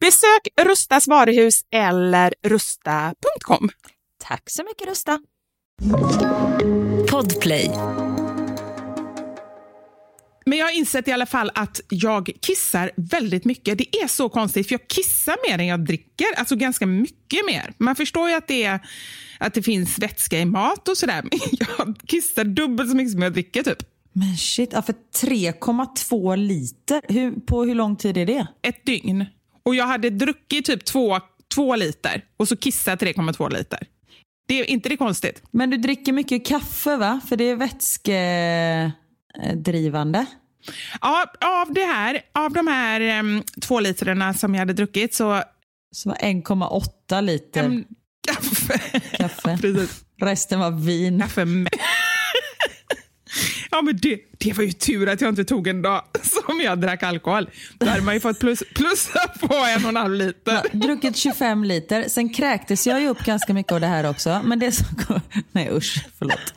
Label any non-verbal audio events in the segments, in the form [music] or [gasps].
Besök Rustas varuhus eller rusta.com. Tack så mycket Rusta. Podplay. Men jag har insett i alla fall att jag kissar väldigt mycket. Det är så konstigt, för jag kissar mer än jag dricker. Alltså ganska mycket mer. Man förstår ju att det, är, att det finns vätska i mat och sådär, men [laughs] jag kissar dubbelt så mycket som jag dricker typ. Men shit, ja, för 3,2 liter, hur, på hur lång tid är det? Ett dygn. Och jag hade druckit typ två, två liter och så kissat 3,2 liter. Det är inte det konstigt? Men du dricker mycket kaffe va? För det är vätskedrivande. Ja, av, det här, av de här em, två litrarna som jag hade druckit så... Så var 1,8 liter em, kaffe. kaffe. [laughs] Resten var vin. Kaffe med. Ja, men det, det var ju tur att jag inte tog en dag [laughs] som jag drack alkohol. Då hade man ju fått plus, plussa på en och en halv liter. Druckit 25 liter. Sen kräktes jag ju upp ganska mycket av det här också. Men det som... Nej usch, förlåt.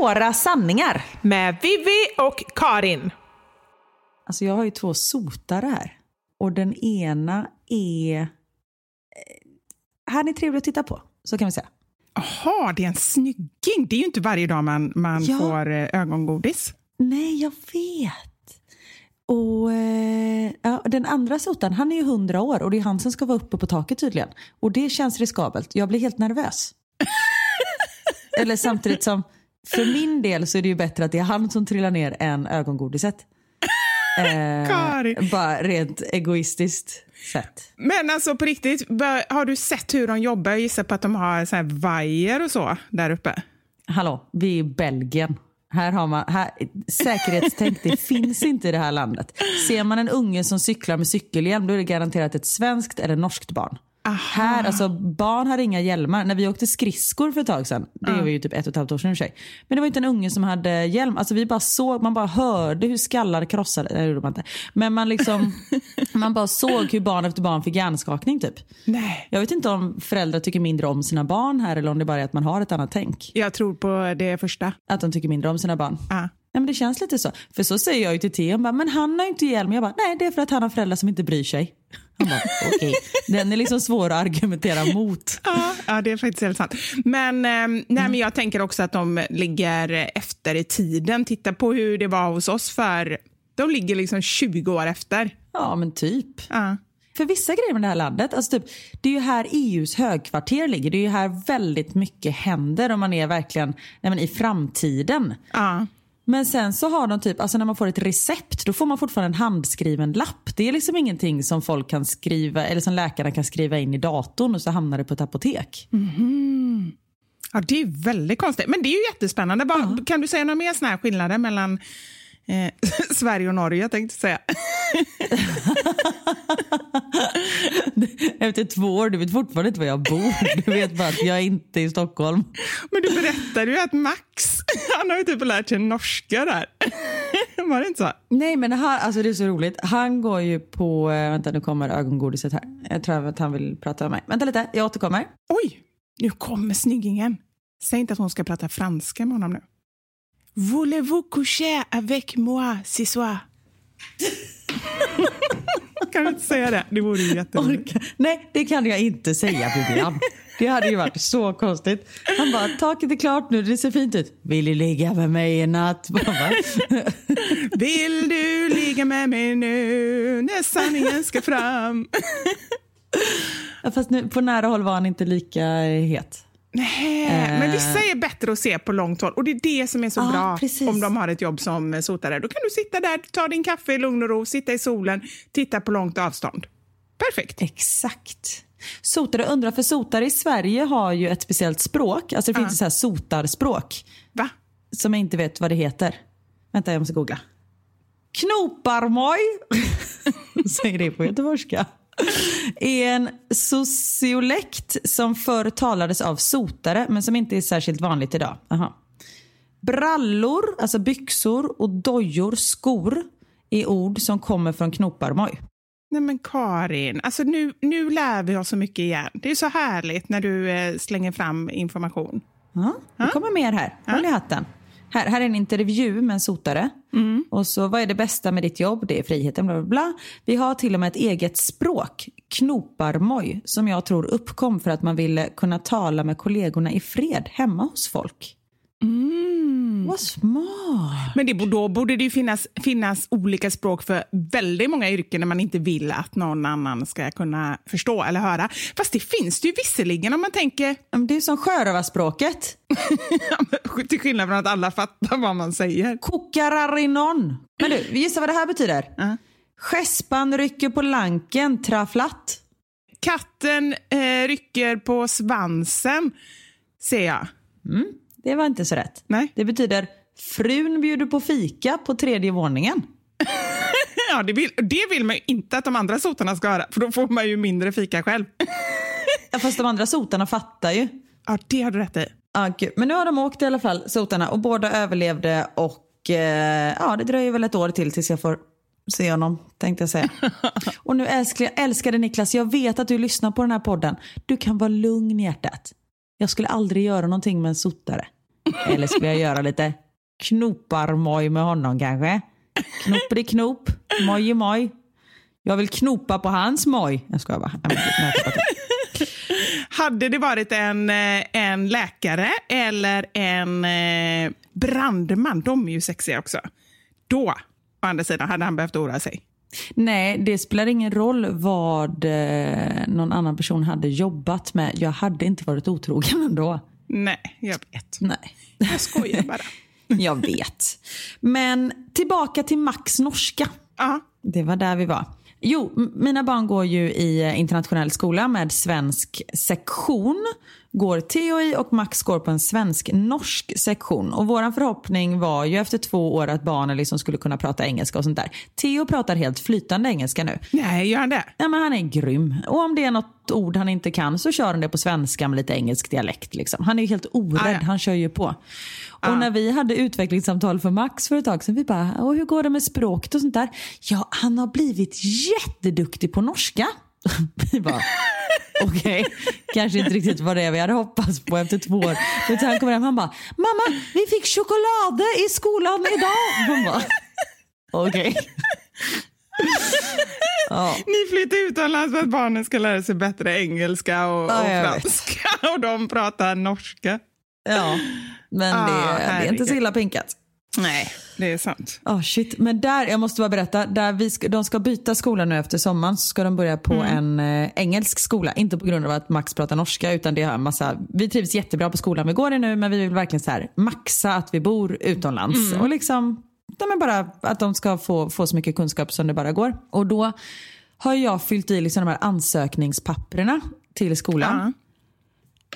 Våra sanningar. Med Vivi och Karin. Alltså jag har ju två sotare här. Och den ena är... eh, Han är trevlig att titta på, så kan vi säga. Jaha, det är en snygging. Det är ju inte varje dag man, man Ja. får eh, ögongodis. Nej, jag vet. Och eh, ja, Den andra sotaren, han är ju 100 år och det är han som ska vara uppe på taket tydligen. Och det känns riskabelt. Jag blir helt nervös. [laughs] Eller samtidigt som, för min del så är det ju bättre att det är han som trillar ner än ögongodiset. [laughs] Eh, bara rent egoistiskt sett. Men alltså på riktigt, har du sett hur de jobbar? Jag gissar på att de har så här vajer och så där uppe. Hallå, vi är i Belgien. Här har man, här, säkerhetstänk det finns inte i det här landet. Ser man en unge som cyklar med cykelhjälm då är det garanterat ett svenskt eller norskt barn. Här, alltså barn har inga hjälmar. När vi åkte skridskor för ett tag sedan, det var ju typ ett och ett halvt år sedan i och för sig. Men det var inte en unge som hade hjälm. Alltså vi bara såg, man bara hörde hur skallar krossade, det gjorde man inte. Men man liksom, [laughs] man bara såg hur barn efter barn fick hjärnskakning typ. Nej. Jag vet inte om föräldrar tycker mindre om sina barn här eller om det bara är att man har ett annat tänk. Jag tror på det första. Att de tycker mindre om sina barn. Ja. Ja, men det känns lite så. För så säger jag ju till Theo, men han har ju inte hjälm. Jag bara, nej det är för att han har föräldrar som inte bryr sig. Han bara, [laughs] okej. Den är liksom svår att argumentera mot. Ja, ja, det är faktiskt helt sant. Men, ehm, nej, men jag tänker också att de ligger efter i tiden. Titta på hur det var hos oss för De ligger liksom 20 år efter. Ja, men typ. Ja. För vissa grejer med det här landet, alltså typ, det är ju här EUs högkvarter ligger. Det är ju här väldigt mycket händer om man är verkligen nej men, i framtiden. Ja. Men sen så har de typ, alltså när man får ett recept, då får man fortfarande en handskriven lapp. Det är liksom ingenting som folk kan skriva, eller som läkarna kan skriva in i datorn och så hamnar det på ett apotek. Ja, det är väldigt konstigt. Men det är ju jättespännande. Bara, Kan du säga några mer såna här skillnader mellan eh, [laughs] Sverige och Norge? tänkte jag säga. [laughs] Efter två år, du vet fortfarande inte var jag bor. Du vet bara att jag är inte i Stockholm. Men du berättade ju att Max, [laughs] han har ju typ lärt sig norska där. Var det inte så? Nej men han, alltså det är så roligt. Han går ju på, eh, vänta nu kommer ögongodiset här. Jag tror att han vill prata med mig. Vänta lite, jag återkommer. Oj, nu kommer snyggingen. Säg inte att hon ska prata franska med honom nu. Voulez-vous coucher avec moi ce soir? [laughs] kan du inte säga det? Det vore ju jätteroligt. Nej, det kan jag inte säga Bibian. Det hade ju varit så konstigt. Han bara, taket är klart nu, det ser fint ut. Vill du ligga med mig i natt? [laughs] [laughs] Vill du ligga med mig nu när sanningen ska fram? Fast nu, på nära håll var han inte lika het. Nej, men vissa är bättre att se på långt håll och det är det som är så Ja, bra precis. om de har ett jobb som sotare. Då kan du sitta där, ta din kaffe i lugn och ro, sitta i solen, titta på långt avstånd. Perfekt. Exakt. Sotare undrar, för sotare i Sverige har ju ett speciellt språk. Alltså det finns ett så här sotarspråk Va? som jag inte vet vad det heter. Vänta, jag måste googla. Knoparmoj, [laughs] säger det på göteborgska, [laughs] är en sociolekt som förr talades av sotare men som inte är särskilt vanligt idag. Aha. Brallor, alltså byxor och dojor, skor är ord som kommer från knoparmoj. Nej men Karin, alltså nu, nu lär vi oss så mycket igen. Det är så härligt när du eh, slänger fram information. Ja, det kommer mer här. Håll i hatten. Här, här är en intervju med en sotare. Och så vad är det bästa med ditt jobb? Det är friheten, bla bla bla. Vi har till och med ett eget språk, knoparmoj, som jag tror uppkom för att man ville kunna tala med kollegorna i fred hemma hos folk. Vad smart. Men det, då borde det finnas, finnas olika språk för väldigt många yrken när man inte vill att någon annan ska kunna förstå eller höra. Fast det finns det ju visserligen om man tänker, Det är som sjörövarspråket. [laughs] till skillnad från att alla fattar vad man säger. Kokararinon. Men du, gissa vad det här betyder? Ja. Skäspan rycker på lanken, traflatt. Katten eh, rycker på svansen, ser jag. Det var inte så rätt. Nej. Det betyder frun bjuder på fika på tredje våningen. [laughs] Ja, det vill, det vill man ju inte att de andra sotarna ska höra, för då får man ju mindre fika själv. [laughs] Ja, fast de andra sotarna fattar ju. Ja, det har du rätt i. Gud. Men nu har de åkt i alla fall, sotarna, och båda överlevde och eh, ja, det dröjer väl ett år till tills jag får se honom, tänkte jag säga. [laughs] och nu älskar, älskade Niklas, jag vet att du lyssnar på den här podden. Du kan vara lugn i hjärtat. Jag skulle aldrig göra någonting med en sotare. Eller skulle jag göra lite knoparmoj med honom kanske? Knopperi-knop, moj-moj. Jag vill knopa på hans moj. Jag skojar bara. Hade det varit en, eh, en läkare eller en eh, brandman, de är ju sexiga också, då, å andra sidan, hade han behövt oroa sig. Nej, det spelar ingen roll vad eh, någon annan person hade jobbat med. Jag hade inte varit otrogen ändå. Nej, jag vet. Nej, Jag skojar bara. [laughs] jag vet. Men tillbaka till Max norska. Ja, Det var där vi var. Jo, mina barn går ju i eh, internationell skola med svensk sektion. Går Theo i och Max går på en svensk-norsk sektion. Och vår förhoppning var ju efter två år att barnen liksom skulle kunna prata engelska och sånt där. Theo pratar helt flytande engelska nu. nej, gör han det? Ja, men han är grym. Och om det är något ord han inte kan så kör han det på svenska med lite engelsk dialekt. Liksom. Han är helt orädd, Ah, ja. han kör ju på. Och när vi hade utvecklingssamtal för Max för ett tag sedan, vi bara, och hur går det med språket och sånt där? Ja, han har blivit jätteduktig på norska. [laughs] Vi bara, okej, kanske inte riktigt var det vi hade hoppats på efter två år. Utan han kommer hem han bara, mamma, vi fick choklad i skolan idag. Bara, okej. Ja. Ni flyttar utomlands för att barnen ska lära sig bättre engelska och, Ja, och jag vet. franska [laughs] och de pratar norska. Ja, men Ah, det, det är inte så illa pinkat. Nej, det är sant. Oh, shit. Men där, jag måste bara berätta, där vi ska, de ska byta skola nu efter sommaren så ska de börja på en eh, engelsk skola. Inte på grund av att Max pratar norska utan det har en massa, vi trivs jättebra på skolan vi går i nu men vi vill verkligen så här maxa att vi bor utomlands. Och liksom, ja, men bara att de ska få, få så mycket kunskap som det bara går. Och då har jag fyllt i liksom de här ansökningspapperna till skolan. Ja.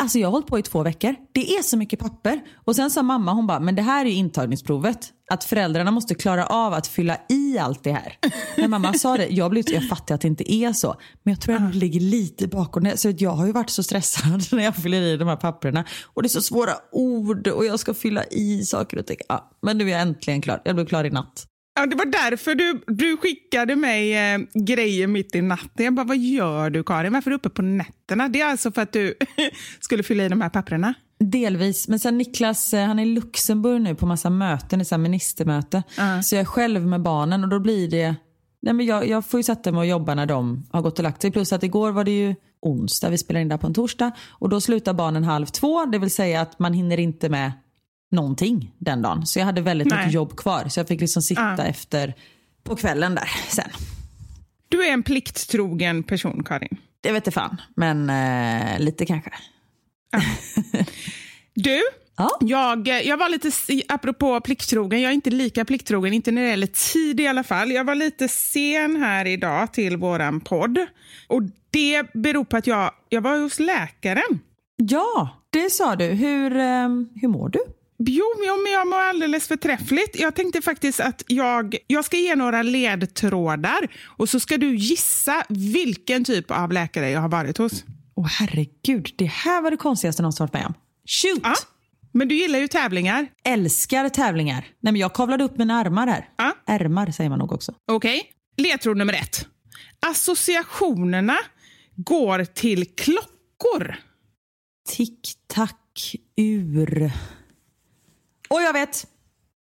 Alltså jag har hållit på i två veckor. Det är så mycket papper. Och sen sa mamma, hon bara, men det här är ju intagningsprovet. Att föräldrarna måste klara av att fylla i allt det här. När mamma sa det, jag, blev, jag fattar att det inte är så. Men jag tror jag nog ligger lite bakom det. Så jag har ju varit så stressad [laughs] när jag fyller i de här papperna. Och det är så svåra ord och jag ska fylla i saker och ting. Ja, men nu är jag äntligen klar. Jag blev klar i natt. Ja, det var därför du, du skickade mig eh, grejer mitt i natten. Jag bara, vad gör du Karin? Varför är du uppe på nätterna? Det är alltså för att du [laughs] skulle fylla i de här papperna? Delvis, men sen Niklas eh, han är i Luxemburg nu på massa möten, i så här ministermöte. Så jag är själv med barnen och då blir det, nej men jag, jag får ju sätta mig och jobba när de har gått och lagt sig. Plus att igår var det ju onsdag, vi spelar in där på en torsdag. Och då slutar barnen halv två, det vill säga att man hinner inte med någonting den dagen. Så jag hade väldigt Nej. mycket jobb kvar. Så jag fick liksom sitta Ja. efter på kvällen där sen. Du är en plikttrogen person, Karin. Det vet jag fan, men eh, lite kanske. [laughs] Du, Ja. jag, jag var lite, apropå plikttrogen, jag är inte lika plikttrogen, inte när det gäller tid i alla fall. Jag var lite sen här idag till våran podd. Och det beror på att jag, jag var hos läkaren. Ja, det sa du. Hur, eh, hur mår du? Jo, jo, men jag mår alldeles förträffligt. Jag tänkte faktiskt att jag, jag ska ge några ledtrådar och så ska du gissa vilken typ av läkare jag har varit hos. Åh herregud, det här var det konstigaste någonsin varit med om. Shoot! Ja, men du gillar ju tävlingar. Älskar tävlingar. Nej, men jag kavlade upp mina armar här. Ja. Ärmar säger man nog också. Okej, ledtråd nummer ett. Associationerna går till klockor. Tick, tack, ur. Och jag vet.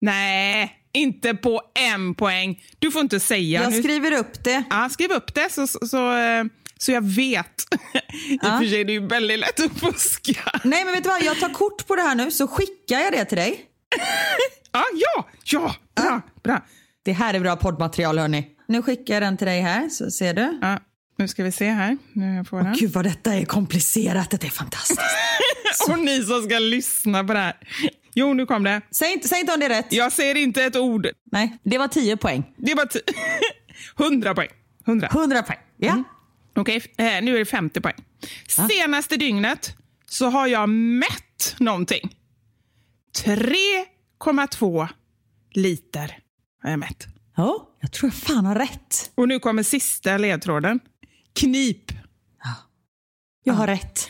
Nej, inte på en poäng. Du får inte säga. Jag Nu- skriver upp det. Ja, skriv upp det så, så, så, eh, så jag vet. [laughs] I och för sig är det ju väldigt lätt att fuska. Nej, men vet du vad? Jag tar kort på det här nu så skickar jag det till dig. [laughs] Ja, ja, ja, bra, bra. Det här är bra poddmaterial hörni. Nu skickar jag den till dig här så ser du. Ja, nu ska vi se här. Nu jag får den. Gud vad detta är komplicerat. Det är fantastiskt. [laughs] Och ni som ska lyssna på det här. Jo, nu kom det. säg, inte, säg inte om det är rätt. Jag säger inte ett ord. Nej, det var 10 poäng. Det var t- 100 [laughs] poäng. 100. 100 poäng. Ja. Okej, eh, nu är det 50 poäng. Senaste dygnet så har jag mätt någonting. 3,2 liter har jag mätt. Ja, jag tror jag fan har rätt. Och nu kommer sista ledtråden. Knip. Jag har rätt.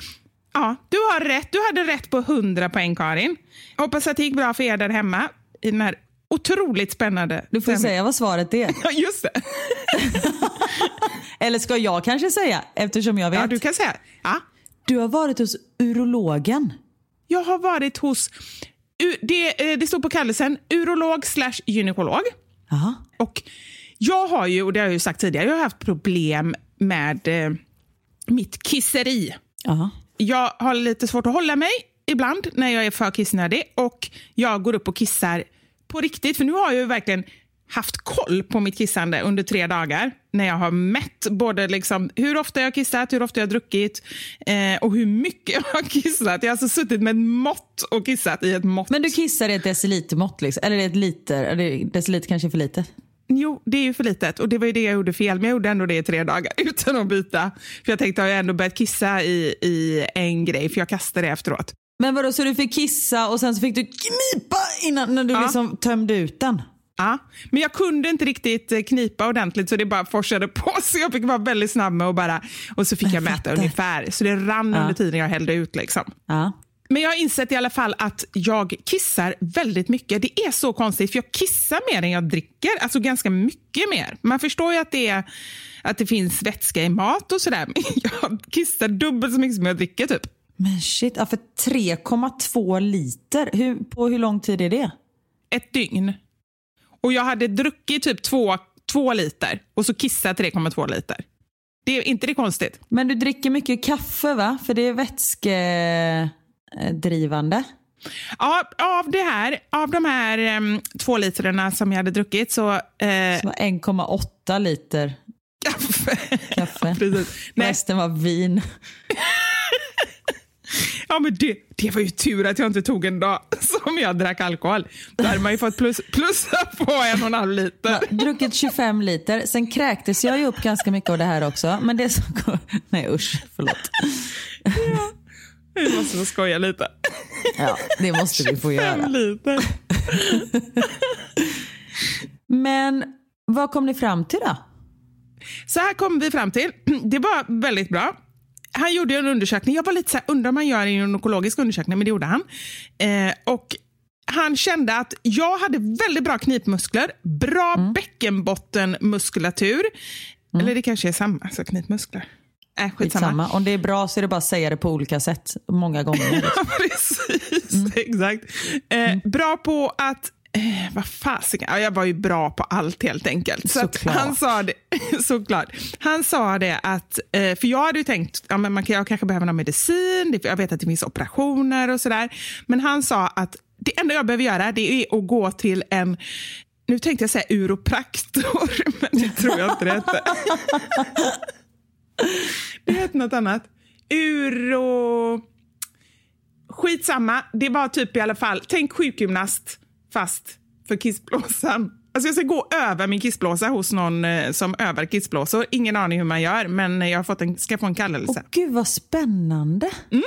Ja, du har rätt. Du hade rätt på 100 poäng, Karin. Hoppas att det gick bra för er där hemma i den här otroligt spännande... Du får säga vad svaret är. [laughs] Ja, just det. [laughs] Eller ska jag kanske säga eftersom jag vet. Ja, du kan säga. Ja, Du har varit hos urologen. jag har varit hos... Det, eh, det står på kallelsen urolog slash gynekolog. Jaha. Och jag har ju, och det har jag sagt tidigare, jag har haft problem med eh, mitt kisseri. Jaha. Jag har lite svårt att hålla mig ibland när jag är för kissnödig och jag går upp och kissar på riktigt. För nu har jag ju verkligen haft koll på mitt kissande under tre dagar när jag har mätt både liksom hur ofta jag har kissat, hur ofta jag har druckit eh, och hur mycket jag har kissat. Jag har alltså suttit med ett mått och kissat i ett mått. Men du kissar i ett decilitermått liksom? Eller ett liter? Eller deciliter kanske är för lite? Jo, det är ju för litet och det var ju det jag gjorde fel, men jag gjorde ändå det i tre dagar [laughs] utan att byta. För jag tänkte, har jag ändå börjat kissa i, i en grej, för jag kastade det efteråt. Men vadå, så du fick kissa och sen så fick du knipa innan när du Ja. liksom tömde ut den? Ja, men jag kunde inte riktigt eh, knipa ordentligt så det bara forsade på. [laughs] Så jag fick vara väldigt snabb med att bara... Och så fick jag, mäta fattar. ungefär. Så det rann under tiden jag hällde ut. liksom. Ja. Men jag har insett i alla fall att jag kissar väldigt mycket. Det är så konstigt, för jag kissar mer än jag dricker. Alltså ganska mycket mer. Man förstår ju att det, är, att det finns vätska i mat och sådär. [laughs] Men jag kissar dubbelt så mycket som jag dricker typ. Men shit, ja, för 3,2 liter. Hur, på hur lång tid är det? Ett dygn. Och jag hade druckit typ två, två liter och så kissat 3,2 liter. Det är inte det konstigt? Men du dricker mycket kaffe va? För det är vätskedrivande. Ja, av, det här, av de här um, två litrarna som jag hade druckit så... Uh, 1,8 liter kaffe. kaffe. [laughs] Precis. Resten var vin. [laughs] Ja, men det, det var ju tur att jag inte tog en dag [laughs] som jag drack alkohol. Då hade man ju fått plus, plussa på en och en halv liter. Ja, druckit 25 liter. Sen kräktes jag ju upp ganska mycket av det här också. Men det så... Nej usch, förlåt. Ja, vi måste få skoja lite. Ja, det måste vi få göra. liter. Men vad kom ni fram till då? Så här kom vi fram till. Det var väldigt bra han gjorde en undersökning. Jag var lite så här, undrar om han gör en gynekologisk undersökning, men det gjorde han. Eh, och han kände att jag hade väldigt bra knipmuskler, bra mm. bäckenbottenmuskulatur. Mm. Eller det kanske är samma, alltså knipmuskler. Äh, skitsamma. Om det är bra så är det bara att säga det på olika sätt, många gånger. [laughs] precis. Mm. Exakt. Eh, mm. bra på att Eh, vad fasiken, ja, jag var ju bra på allt helt enkelt. Så han sa det, [laughs] såklart. Han sa det att, eh, för jag hade ju tänkt, ja, men man kan, jag kanske behöver någon medicin, jag vet att det finns operationer och sådär. Men han sa att det enda jag behöver göra det är att gå till en nu tänkte jag säga uropraktor, [laughs] men det tror jag inte det hette. Det hette något annat. Uro... Skitsamma, det var typ i alla fall, tänk sjukgymnast fast för kissblåsan. Alltså jag ska gå över min kissblåsa hos någon eh, som övar kissblåsor. Ingen aning hur man gör, men jag har fått en, ska få en kallelse. Åh, gud vad spännande. Mm.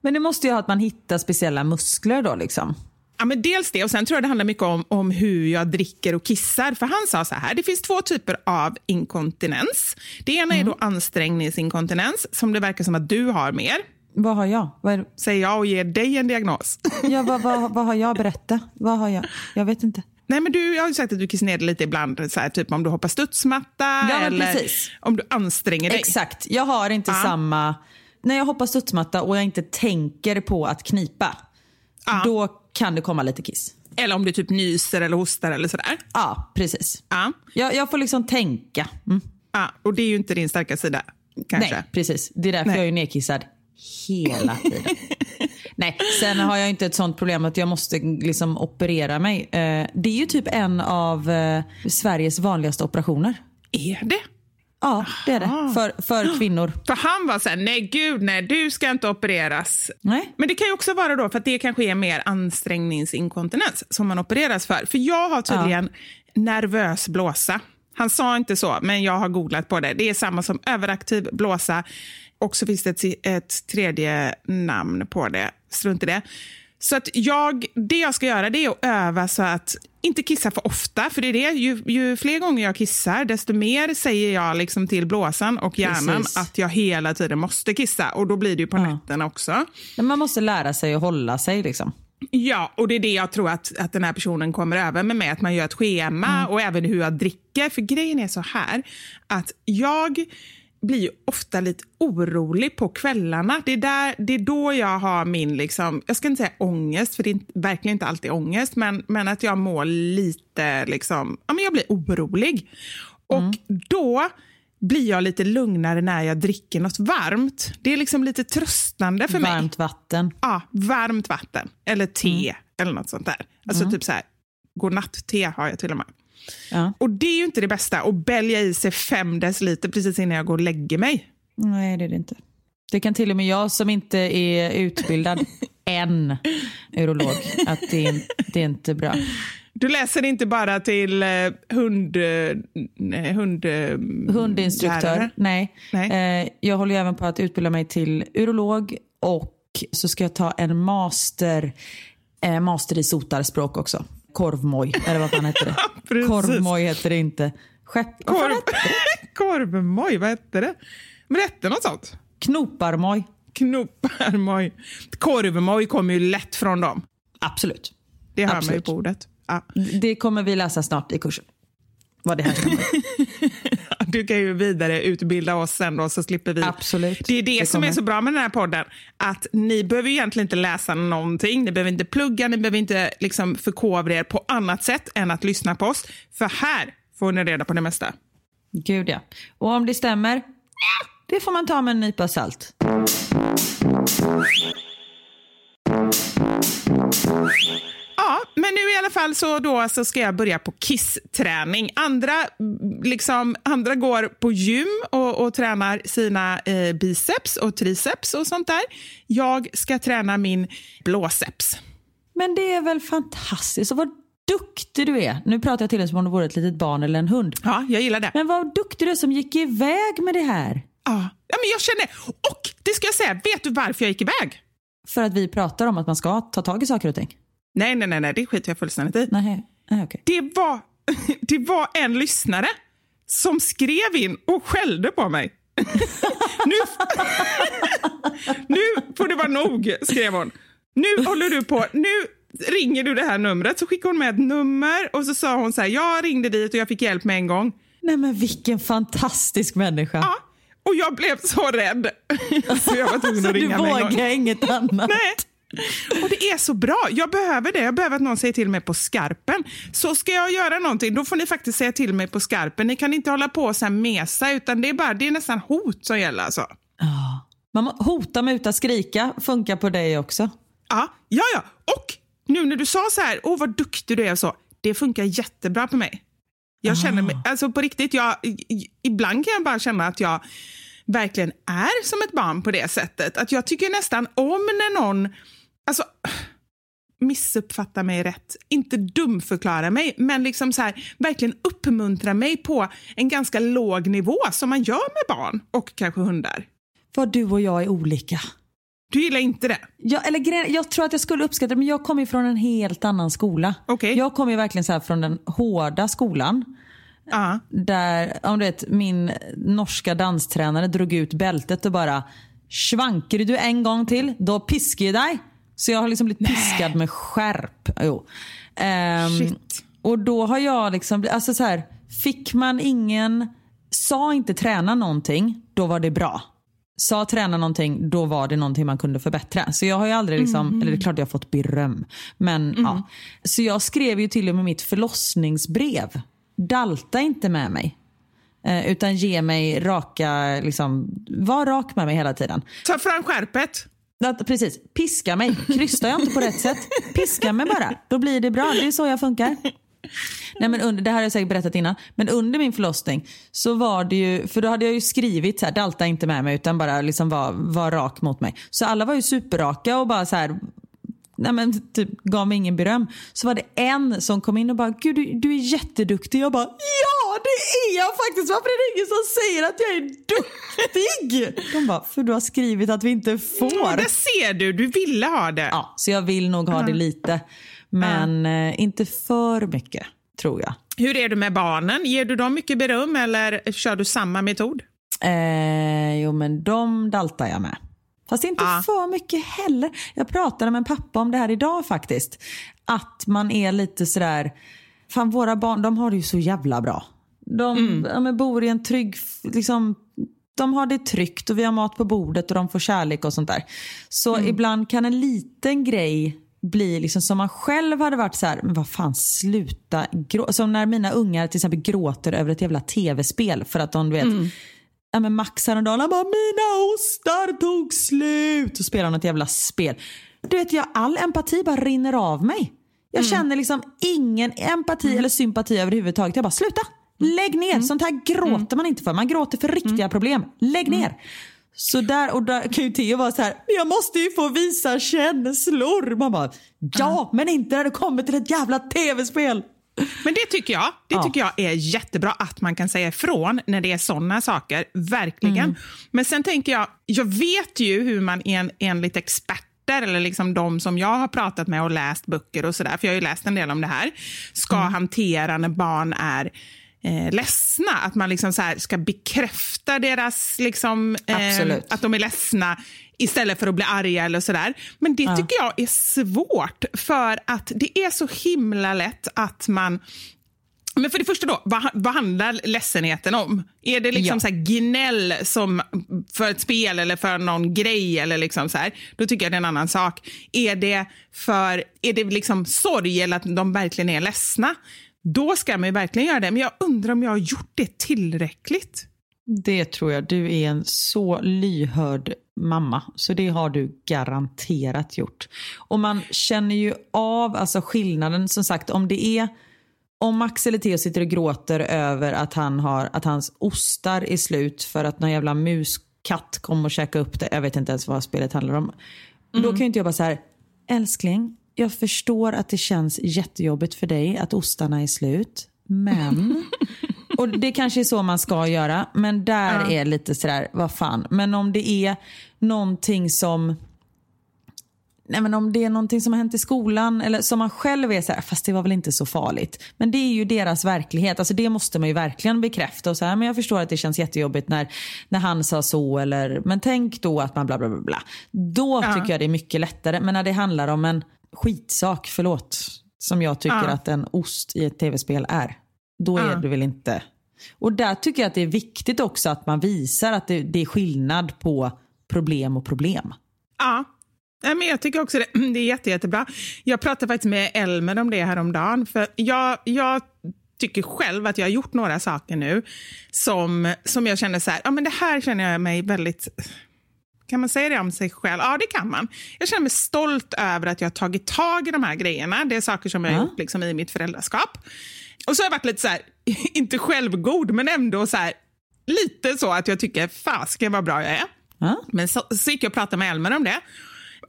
Men det måste ju ha att man hittar speciella muskler då liksom. Ja, men dels det, och sen tror jag det handlar mycket om, om hur jag dricker och kissar. För han sa så här, det finns två typer av inkontinens. Det ena mm. är då ansträngningsinkontinens, som det verkar som att du har mer. Vad har jag? Vad. Säger jag och ger dig en diagnos. Ja, vad, vad, vad har jag? Berätta. Vad har jag? Jag vet inte. Nej, men du, jag har ju sagt att du kissar ner lite ibland, så här, typ om du hoppar studsmatta ja, eller precis. om du anstränger dig. Exakt. Jag har inte ja. samma... När jag hoppar studsmatta och jag inte tänker på att knipa, ja. då kan det komma lite kiss. Eller om du typ nyser eller hostar eller sådär. Ja, precis. Ja. Jag, jag får liksom tänka. Mm. Ja, och det är ju inte din starka sida. Kanske. Nej, precis. Det är därför Nej. jag är nedkissad hela tiden. [laughs] Nej, sen har jag inte ett sånt problem att jag måste liksom operera mig. Eh, det är ju typ en av eh, Sveriges vanligaste operationer. Är det? Ja, det är det. För, för kvinnor. [gasps] För han var så här, nej gud nej, du ska inte opereras. Nej. Men det kan ju också vara då för att det kanske är mer ansträngningsinkontinens som man opereras för. För jag har tydligen ja. nervös blåsa. Han sa inte så, men jag har googlat på det. Det är samma som överaktiv blåsa. Och så finns det ett, ett tredje namn på det. Strunt i det. Så att jag, det jag ska göra det är att öva så att inte kissa för ofta. För det är det, ju, ju fler gånger jag kissar, desto mer säger jag liksom till blåsan och hjärnan Precis. att jag hela tiden måste kissa. Och då blir det ju på ja. nätterna också. Men man måste lära sig att hålla sig. liksom. Ja, och det är det jag tror att, att den här personen kommer över med mig, att man gör ett schema mm. och även hur jag dricker. För grejen är så här, att jag blir ju ofta lite orolig på kvällarna. Det är, där, det är då jag har min, liksom, jag ska inte säga ångest, för det är verkligen inte alltid ångest, men, men att jag mår lite, liksom, ja, men jag blir orolig. Mm. Och då blir jag lite lugnare när jag dricker något varmt. Det är liksom lite tröstande för varmt mig. Varmt vatten. Ja, varmt vatten. Eller te mm. eller något sånt där. Alltså mm. typ så här, godnatt-te har jag till och med. Ja. Och det är ju inte det bästa, att bälja i sig fem deciliter precis innan jag går och lägger mig. Nej, det är det inte. Det kan till och med jag som inte är utbildad [laughs] än urolog, att det är, det är inte bra. Du läser inte bara till eh, hund, hund, hundinstruktör? Lärare. Nej. Nej. Eh, jag håller även på att utbilda mig till urolog och så ska jag ta en master, eh, master i sotarspråk också. Korvmoj, eller vad fan heter det? [laughs] Korvmoj heter det inte. Skepp... Korv... [laughs] Korvmoj, vad hette det? Men det hette något sånt? Knoparmoj. Knoparmoj. Korvmoj kommer ju lätt från dem. Absolut. Det hör Absolut. man ju på ordet. Ja. Det kommer vi läsa snart i kursen. Vad det här [laughs] [laughs] Du kan ju vidareutbilda oss sen då, så slipper vi. Absolut. Det är det, det som är så bra med den här podden. Att ni behöver egentligen inte läsa någonting. Ni behöver inte plugga, ni behöver inte liksom förkovra er på annat sätt än att lyssna på oss. För här får ni reda på det mesta. Gud ja. Och om det stämmer, det får man ta med en nypa salt. Ja, men nu i alla fall så, då, så ska jag börja på kissträning. Andra, liksom, andra går på gym och, och tränar sina eh, biceps och triceps och sånt där. Jag ska träna min blåceps. Men det är väl fantastiskt. Och vad duktig du är. Nu pratar jag till dig som om du vore ett litet barn eller en hund. Ja, jag gillar det. Men vad duktig du är som gick iväg med det här. Ja, ja men jag känner... Och det ska jag säga, vet du varför jag gick iväg? För att vi pratar om att man ska ta tag i saker och ting. Nej, nej, nej, nej det skiter jag fullständigt i. Nej, nej okay. det, var, [laughs] det var en lyssnare som skrev in och skällde på mig. [laughs] nu, [laughs] nu får det vara nog, skrev hon. Nu håller du på. Nu ringer du det här numret. Så skickade hon med ett nummer och så sa hon så här, jag ringde dit och jag fick hjälp med en gång. Nej men vilken fantastisk människa. Ja, och jag blev så rädd. så jag var tvungen att ringa du vågar inget annat. Nej. Och det är så bra. Jag behöver det. Jag behöver att någon säger till mig på skarpen. Så ska jag göra någonting, då får ni faktiskt säga till mig på skarpen. Ni kan inte hålla på och så här mesa, utan det är, bara, det är nästan hot som gäller. Alltså. Ja. Man hota, muta, skrika funkar på dig också. Ja, ja, ja. Och nu när du sa så här, åh vad duktig du är så, det funkar jättebra på mig. Jag känner mig, alltså på riktigt, jag, ibland kan jag bara känna att jag verkligen är som ett barn på det sättet. Att jag tycker nästan om när någon, alltså missuppfattar mig rätt, inte dumförklara mig, men liksom så här, verkligen uppmuntra mig på en ganska låg nivå som man gör med barn och kanske hundar. Vad du och jag är olika. Du gillar inte det? Jag, eller, jag tror att jag skulle uppskatta det, men jag kommer från en helt annan skola. Okej. Jag kommer verkligen så från den hårda skolan. Ja. Där om du vet, min norska danstränare drog ut bältet och bara Svanker du en gång till, då piskar jag dig. Så jag har liksom blivit piskad med skärp. Jo. Ehm, Shit. och då har jag liksom, alltså så här, fick man ingen, sa inte träna någonting, då var det bra. Sa träna någonting, då var det någonting man kunde förbättra. Så jag har ju aldrig liksom, eller det är klart jag har fått beröm. Men ja. Så jag skrev ju till och med mitt förlossningsbrev. Dalta inte med mig. Eh, utan ge mig raka, liksom, var rak med mig hela tiden. Ta fram skärpet. Att, precis, piska mig. Krystar jag inte på rätt sätt, piska mig bara. Då blir det bra. Det är så jag funkar. Nej, men under, det här har jag säkert berättat innan. Men under min förlossning så var det ju, för då hade jag ju skrivit så här, dalta inte med mig utan bara liksom var, var rak mot mig. Så alla var ju superraka och bara så här, nej men typ gav mig ingen beröm. Så var det en som kom in och bara, gud du, du är jätteduktig. Jag bara, ja det är jag faktiskt. Varför är det ingen som säger att jag är duktig? De bara, för du har skrivit att vi inte Ja, får. där ser du, du ville ha det. Ja, så jag vill nog ha det lite. Men eh, inte för mycket, tror jag. Hur är du med barnen? Ger du dem mycket beröm eller kör du samma metod? Eh, jo, men de daltar jag med. Fast inte Ja. för mycket heller. Jag pratade med en pappa om det här idag faktiskt. Att man är lite sådär, fan våra barn de har det ju så jävla bra. De, ja, men bor i en trygg, liksom, de har det tryggt och vi har mat på bordet och de får kärlek och sånt där. Så ibland kan en liten grej bli liksom som man själv hade varit så här, men vad fan sluta grå-" Som när mina ungar till exempel gråter över ett jävla tv-spel för att de du vet Ja, men Max häromdagen, han bara mina ostar tog slut och spelar något jävla spel. Du vet jag, all empati bara rinner av mig. Jag känner liksom ingen empati eller sympati överhuvudtaget. Jag bara sluta, lägg ner. Sånt här gråter man inte för. Man gråter för riktiga problem. Lägg ner. Så där, och där kan ju Theo vara så här, "Men jag måste ju få visa känslor. Man bara, ja men inte när det kommer till ett jävla tv-spel. Men det tycker jag det Ja. tycker jag är jättebra att man kan säga ifrån när det är såna saker. Verkligen. Men sen tänker jag, jag vet ju hur man en, enligt experter eller liksom de som jag har pratat med och läst böcker och sådär, för jag har ju läst en del om det här, ska hantera när barn är eh, ledsna. Att man liksom så ska bekräfta deras, liksom, eh, att de är ledsna istället för att bli arga eller sådär. Men det tycker jag är svårt för att det är så himla lätt att man men för det första, då, vad, vad handlar ledsenheten om? Är det liksom Ja. så här gnäll som för ett spel eller för någon grej? Eller liksom så här, då tycker jag det är en annan sak. Är det, för, är det liksom sorg eller att de verkligen är ledsna? Då ska man verkligen göra det. Men jag undrar om jag har gjort det tillräckligt. Det tror jag. Du är en så lyhörd mamma. Så det har du garanterat gjort. Och man känner ju av alltså skillnaden. Som sagt, om det är om Max eller Theo sitter och gråter över att, han har, att hans ostar är slut för att någon jävla muskatt kom och käkade upp det. Jag vet inte ens vad spelet handlar om. Mm. Då kan ju inte jag bara så här, älskling, jag förstår att det känns jättejobbigt för dig att ostarna är slut. Men, [laughs] och det kanske är så man ska göra, men där ja. är lite sådär, vad fan. Men om det är någonting som Nej, men om det är någonting som har hänt i skolan eller som man själv är så här, fast det var väl inte så farligt. Men det är ju deras verklighet. Alltså det måste man ju verkligen bekräfta. Och så här, men jag förstår att det känns jättejobbigt när, när han sa så. Eller, men tänk då att man bla bla bla. bla. Då ja. tycker jag det är mycket lättare. Men när det handlar om en skitsak, förlåt, som jag tycker ja. att en ost i ett tv-spel är. Då är ja. det väl inte... Och där tycker jag att det är viktigt också att man visar att det, det är skillnad på problem och problem. Ja, men jag tycker också det, [clears throat] det är jätte, jättebra. Jag pratade faktiskt med Elmer om det häromdagen. För jag, jag tycker själv att jag har gjort några saker nu som, som jag känner så här, ja men det här känner jag mig väldigt kan man säga det om sig själv? Ja, det kan man. Jag känner mig stolt över att jag har tagit tag i de här grejerna. Det är saker som jag har ja. gjort liksom, i mitt föräldraskap. Och så har jag varit lite så här, [laughs] inte självgod, men ändå så här, lite så att jag tycker, fasken vad bra jag är. Ja. Men så, så gick jag och pratade med Elmer om det.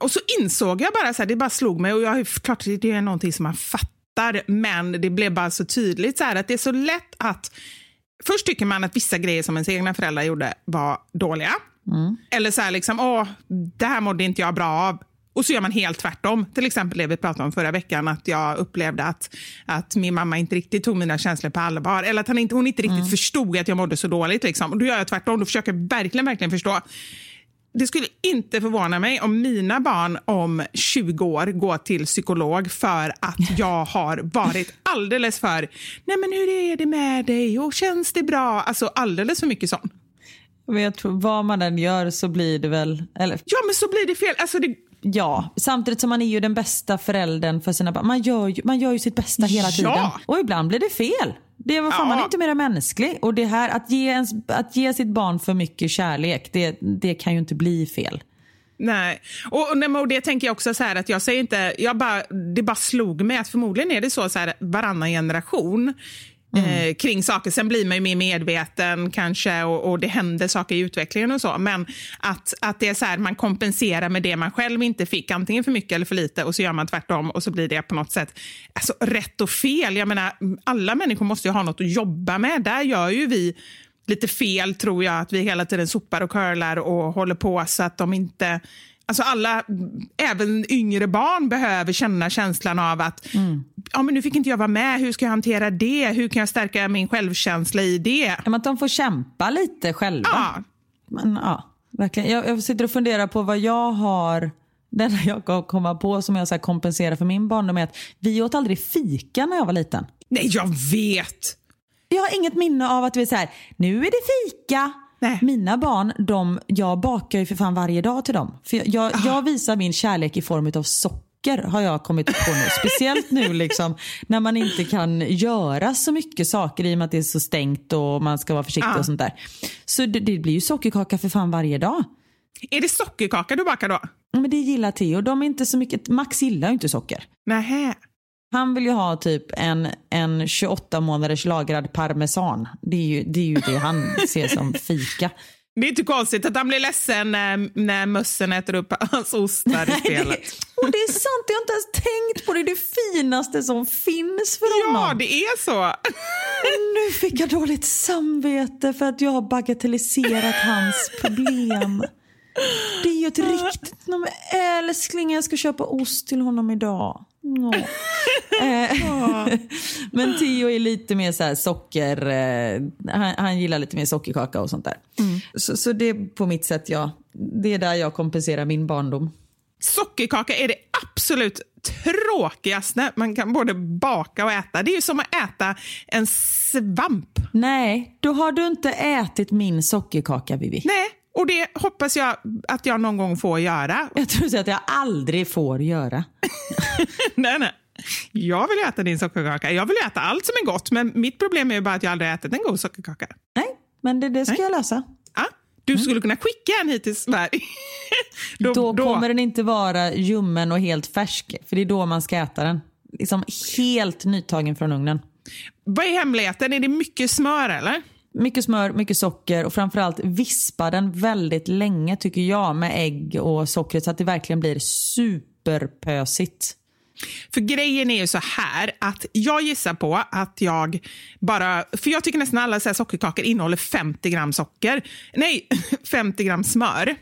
Och så insåg jag bara, så här, det bara slog mig, och jag, klart det är någonting som man fattar, men det blev bara så tydligt så här, att det är så lätt att Först tycker man att vissa grejer som ens egna föräldrar gjorde var dåliga. Mm. Eller så här, liksom, åh, det här mådde inte jag bra av. Och så gör man helt tvärtom. Till exempel det vi pratade om förra veckan, att jag upplevde att, att min mamma inte riktigt tog mina känslor på allvar. Eller att han inte, hon inte riktigt mm. förstod att jag mådde så dåligt. Liksom. Och då gör jag tvärtom, då försöker jag verkligen, verkligen förstå. Det skulle inte förvåna mig om mina barn om 20 år går till psykolog för att jag har varit alldeles för, nej men hur är det med dig och känns det bra? Alltså alldeles för mycket sånt. Men jag tror vad man än gör så blir det väl... Eller... Ja, men så blir det fel. Alltså det... Ja, samtidigt som man är ju den bästa föräldern för sina barn. Man gör ju, man gör ju sitt bästa hela ja. tiden. Och ibland blir det fel. Det är, ja. Man är inte mer mänsklig. Och det här att ge, ens, att ge sitt barn för mycket kärlek, det, det kan ju inte bli fel. Nej, och, och det tänker jag också så här att jag säger inte, jag bara, det bara slog mig att förmodligen är det så, så här varannan generation Mm. Eh, kring saker. Sen blir man ju mer medveten kanske och, och, det händer saker i utvecklingen och så. Men att, att det är så här, man kompenserar med det man själv inte fick, antingen för mycket eller för lite och så gör man tvärtom och så blir det på något sätt alltså, rätt och fel. Jag menar, alla människor måste ju ha något att jobba med. Där gör ju vi lite fel tror jag, att vi hela tiden sopar och curlar och håller på så att de inte Alltså alla, även yngre barn behöver känna känslan av att mm. ja, men nu fick inte jag vara med, hur ska jag hantera det? Hur kan jag stärka min självkänsla i det? Ja, att de får kämpa lite själva. Ja. Men, ja, verkligen. Jag, jag sitter och funderar på vad jag har det enda jag kan komma på som jag så kompenserar för min barndom är att vi åt aldrig fika när jag var liten. Nej, jag vet! Jag har inget minne av att vi är så här, nu är det fika, Nej. Mina barn, de, jag bakar ju för fan varje dag till dem. För jag, jag, jag visar min kärlek i form av socker har jag kommit på nu. Speciellt nu liksom, när man inte kan göra så mycket saker i och med att det är så stängt och man ska vara försiktig ah. och sånt där. Så det, det, blir ju sockerkaka för fan varje dag. Är det sockerkaka du bakar då? men det gillar Theo. De är inte så mycket, Max gillar ju inte socker. Nähä. Han vill ju ha typ en, en 28 månaders lagrad parmesan. Det är ju det, är ju det han ser som [laughs] fika. Det är inte konstigt att han blir ledsen när, när mössen äter upp hans ostar i spelet. och det är sant, jag har inte ens tänkt på det. Det är det finaste som finns för honom. Ja, det är så. nu fick jag dåligt samvete för att jag har bagatelliserat hans problem. Det är ju ett riktigt... Älskling, jag ska köpa ost till honom idag. Eh, [laughs] men Theo är lite mer så socker, eh, han, han, gillar lite mer sockerkaka och sånt där. Mm. Så, så det är på mitt sätt, ja. Det är där jag kompenserar min barndom. Sockerkaka är det absolut tråkigaste man kan både baka och äta. Det är ju som att äta en svamp. Nej, då har du inte ätit min sockerkaka, Vivi. Nej, och det hoppas jag att jag någon gång får göra. [laughs] Jag tror att jag aldrig får göra. nej, nej. Jag vill äta din sockerkaka. Jag vill äta allt som är gott, men mitt problem är bara att jag aldrig ätit en god sockerkaka. Nej, Men det, det ska Nej. jag lösa. Ja, du skulle kunna skicka en hit till Sverige. [laughs] Då, kommer den inte vara ljummen och helt färsk. För det är då man ska äta den. Liksom helt nytagen från ugnen. Vad är hemligheten? Är det mycket smör eller? Mycket smör, mycket socker och framförallt vispa den väldigt länge tycker jag med ägg och sockret så att det verkligen blir superpösigt. För grejen är ju så här att jag gissar på att jag bara, för jag tycker nästan alla så sockerkakor innehåller 50 gram socker. Nej, [laughs] 50 gram smör.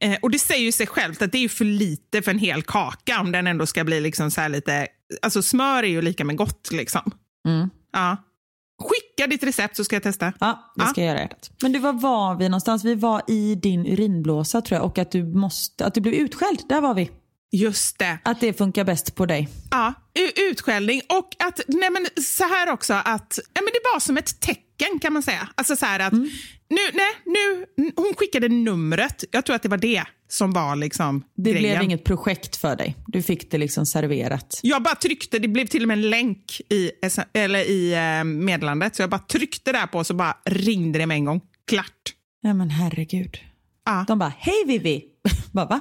Eh, och det säger ju sig självt att det är för lite för en hel kaka om den ändå ska bli liksom så här lite, alltså smör är ju lika med gott liksom. Ja. Skicka ditt recept så ska jag testa. Ja, det ska jag göra. hjärtat. Men du, var var vi någonstans? Vi var i din urinblåsa tror jag och att du, måste, att du blev utskälld. Där var vi. Just det. Att det funkar bäst på dig. Ja, utskällning och att, nej men så här också att, ja men det var som ett tecken kan man säga. Alltså så här att, nu, nej, nu, hon skickade numret, jag tror att det var det som var liksom Det grejen. blev inget projekt för dig. Du fick det liksom serverat. Jag bara tryckte, det blev till och med en länk i, eller i eh, meddelandet, så jag bara tryckte där på så bara ringde det med en gång. Klart. Ja men herregud. Ja. De bara, hej Vivi. [laughs] bara, va?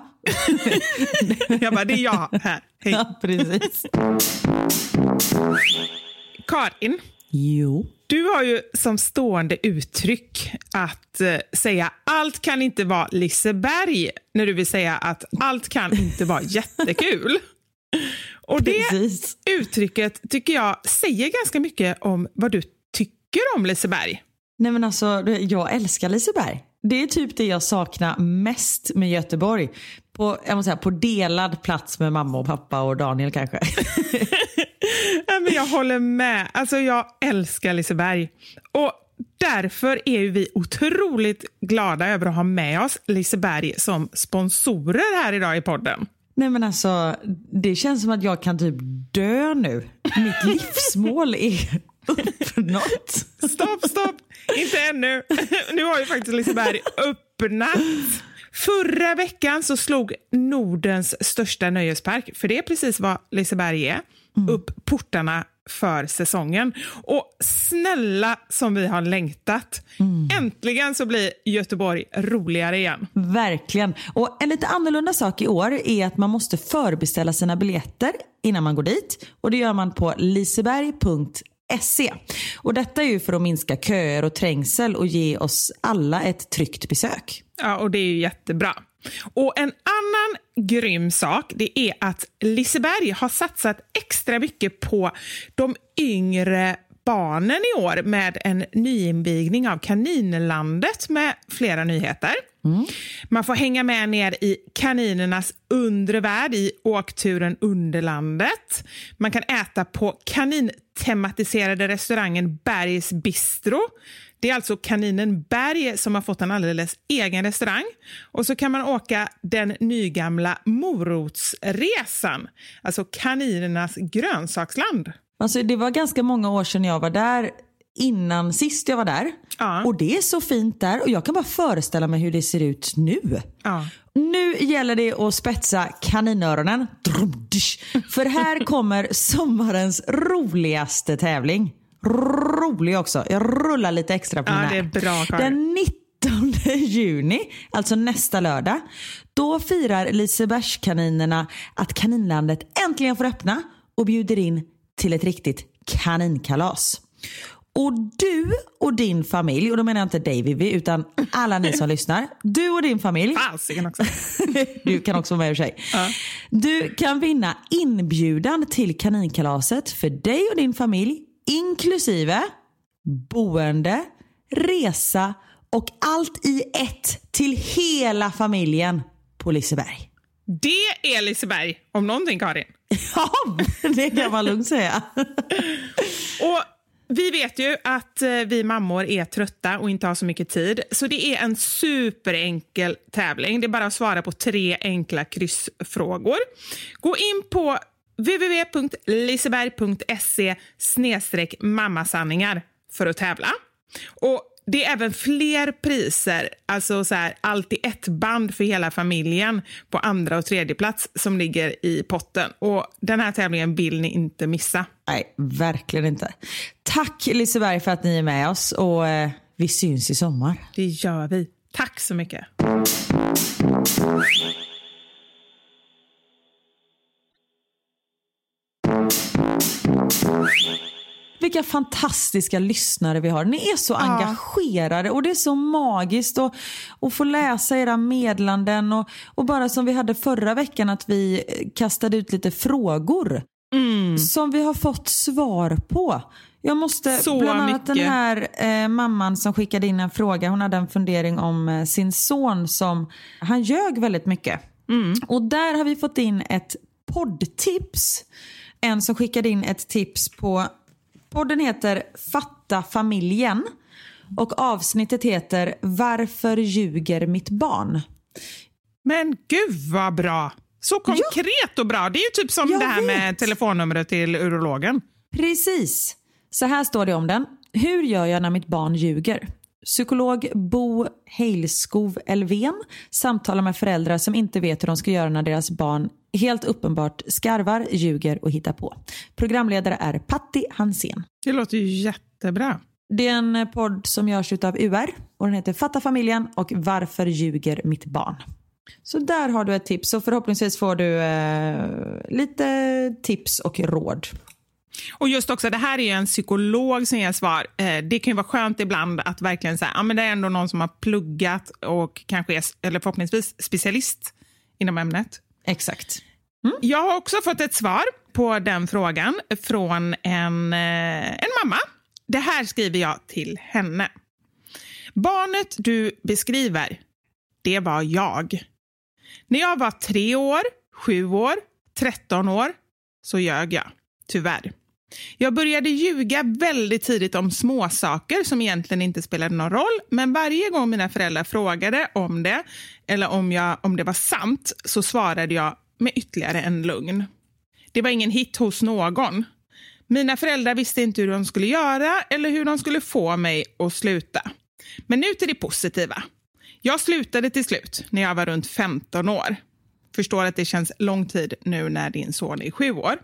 [laughs] Jag bara, det är jag här. Hej. Ja, precis. Karin, Jo. Du har ju som stående uttryck att eh, säga allt kan inte vara Liseberg när du vill säga att allt kan inte vara [laughs] jättekul. Och det Precis. uttrycket tycker jag säger ganska mycket om vad du tycker om Liseberg. Nej men alltså, jag älskar Liseberg. Det är typ det jag saknar mest med Göteborg. På, jag måste säga, på delad plats med mamma och pappa och Daniel kanske. [laughs] [laughs] Men jag håller med. Alltså, jag älskar Liseberg. Och därför är vi otroligt glada över att ha med oss Liseberg som sponsorer här idag i podden. Nej men alltså, det känns som att jag kan typ dö nu. Mitt [laughs] livsmål är uppnått. Stopp, stopp! Inte ännu. [laughs] Nu har ju faktiskt Liseberg öppnat. Förra veckan så slog Nordens största nöjespark, för det är precis vad Liseberg är, upp portarna för säsongen. Och snälla som vi har längtat. Äntligen så blir Göteborg roligare igen. Verkligen. Och en lite annorlunda sak i år är att man måste förbeställa sina biljetter innan man går dit. Och det gör man på liseberg.se. Och detta är ju för att minska köer och trängsel och ge oss alla ett tryggt besök. Ja, och det är ju jättebra. Och en annan grym sak det är att Liseberg har satsat extra mycket på de yngre barnen i år med en nyinvigning av Kaninlandet med flera nyheter. Man får hänga med ner i kaninernas undre värld i åkturen Underlandet. Man kan äta på kanintematiserade restaurangen Bergs Bistro. Det är alltså kaninen Berg som har fått en alldeles egen restaurang. Och så kan man åka den nygamla Morotsresan, alltså kaninernas grönsaksland. Alltså det var ganska många år sedan jag var där innan sist jag var där. Ja. Och det är så fint där och jag kan bara föreställa mig hur det ser ut nu. Ja. Nu gäller det att spetsa kaninöronen. För här [laughs] kommer sommarens roligaste tävling. Rolig också. Jag rullar lite extra på Ja, den här. det är bra. Den 19 [laughs] juni, alltså nästa lördag, då firar Lisebergskaninerna att Kaninlandet äntligen får öppna och bjuder in till ett riktigt kaninkalas. Och du och din familj, och då menar jag inte dig Vivi, utan alla ni som [laughs] lyssnar. Du och din familj Fasiken också. [laughs] du kan också vara med i och för sig. Du kan vinna inbjudan till kaninkalaset för dig och din familj inklusive boende, resa och allt i ett till hela familjen på Liseberg. Det är Liseberg, om någonting, Karin. [laughs] Ja, det kan man lugnt säga. [laughs] Och vi vet ju att eh, vi mammor är trötta och inte har så mycket tid. Så det är en superenkel tävling. Det är bara att svara på tre enkla kryssfrågor. Gå in på www.liseberg.se mammasanningar för att tävla. Och det är även fler priser, alltså så här, allt i ett band för hela familjen på andra och tredje plats som ligger i potten. Och Den här tävlingen vill ni inte missa. Nej, verkligen inte. Tack Liseberg för att ni är med oss och eh, Vi syns i sommar. Det gör vi. Tack så mycket. Vilka fantastiska lyssnare vi har. Ni är så engagerade och det är så magiskt att, att få läsa era medlanden och, och bara som vi hade förra veckan att vi kastade ut lite frågor Mm. som vi har fått svar på. Jag måste, Så bland annat den mycket. här eh, mamman som skickade in en fråga, hon hade en fundering om eh, sin son som, han ljög väldigt mycket. Mm. Och där har vi fått in ett poddtips. En som skickade in ett tips på, podden heter Fatta familjen och avsnittet heter Varför ljuger mitt barn? Men gud vad bra! Så konkret och bra. Det är ju typ som Jag det här med vet. telefonnumret till urologen. Precis. Så här står det om den. Hur gör jag när mitt barn ljuger? Psykolog Bo Heilskov Elven samtalar med föräldrar som inte vet hur de ska göra när deras barn helt uppenbart skarvar, ljuger och hittar på. Programledare är Patti Hansén. Det låter ju jättebra. Det är en podd som görs av UR och den heter Fatta familjen och Varför ljuger mitt barn? Så där har du ett tips och förhoppningsvis får du eh, lite tips och råd. Och just också, det här är ju en psykolog som ger svar. Eh, det kan ju vara skönt ibland att verkligen säga, ja men det är ändå någon som har pluggat och kanske är, eller förhoppningsvis specialist inom ämnet. Exakt. Jag har också fått ett svar på den frågan från en, eh, en mamma. Det här skriver jag till henne. Barnet du beskriver, det var jag. När jag var tre år, sju år, tretton år så ljög jag. Tyvärr. Jag började ljuga väldigt tidigt om småsaker som egentligen inte spelade någon roll, men varje gång mina föräldrar frågade om det eller om, jag, om det var sant så svarade jag med ytterligare en lögn. Det var ingen hit hos någon. Mina föräldrar visste inte hur de skulle göra eller hur de skulle få mig att sluta. Men nu till det positiva. Jag slutade till slut när jag var runt 15 år. Förstår att det känns lång tid nu när din son är sju år.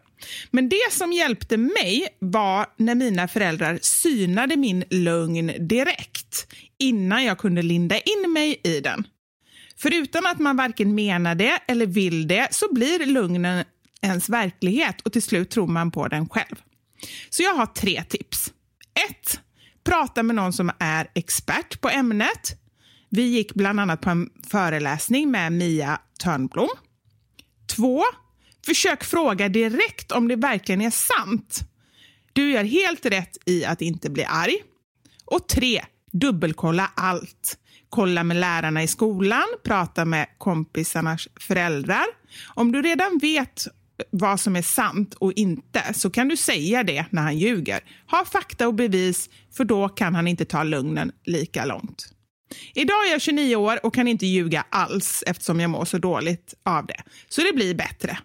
Men det som hjälpte mig var när mina föräldrar synade min lögn direkt innan jag kunde linda in mig i den. För utan att man varken menar det eller vill det så blir lögnen ens verklighet och till slut tror man på den själv. Så jag har tre tips. 1. Prata med någon som är expert på ämnet. Vi gick bland annat på en föreläsning med Mia Törnblom. 2. Försök fråga direkt om det verkligen är sant. Du gör helt rätt i att inte bli arg. Och 3. Dubbelkolla allt. Kolla med lärarna i skolan, prata med kompisarnas föräldrar. Om du redan vet vad som är sant och inte så kan du säga det när han ljuger. Ha fakta och bevis för då kan han inte ta lögnen lika långt. Idag är jag 29 år och kan inte ljuga alls eftersom jag mår så dåligt av det. Så det blir bättre.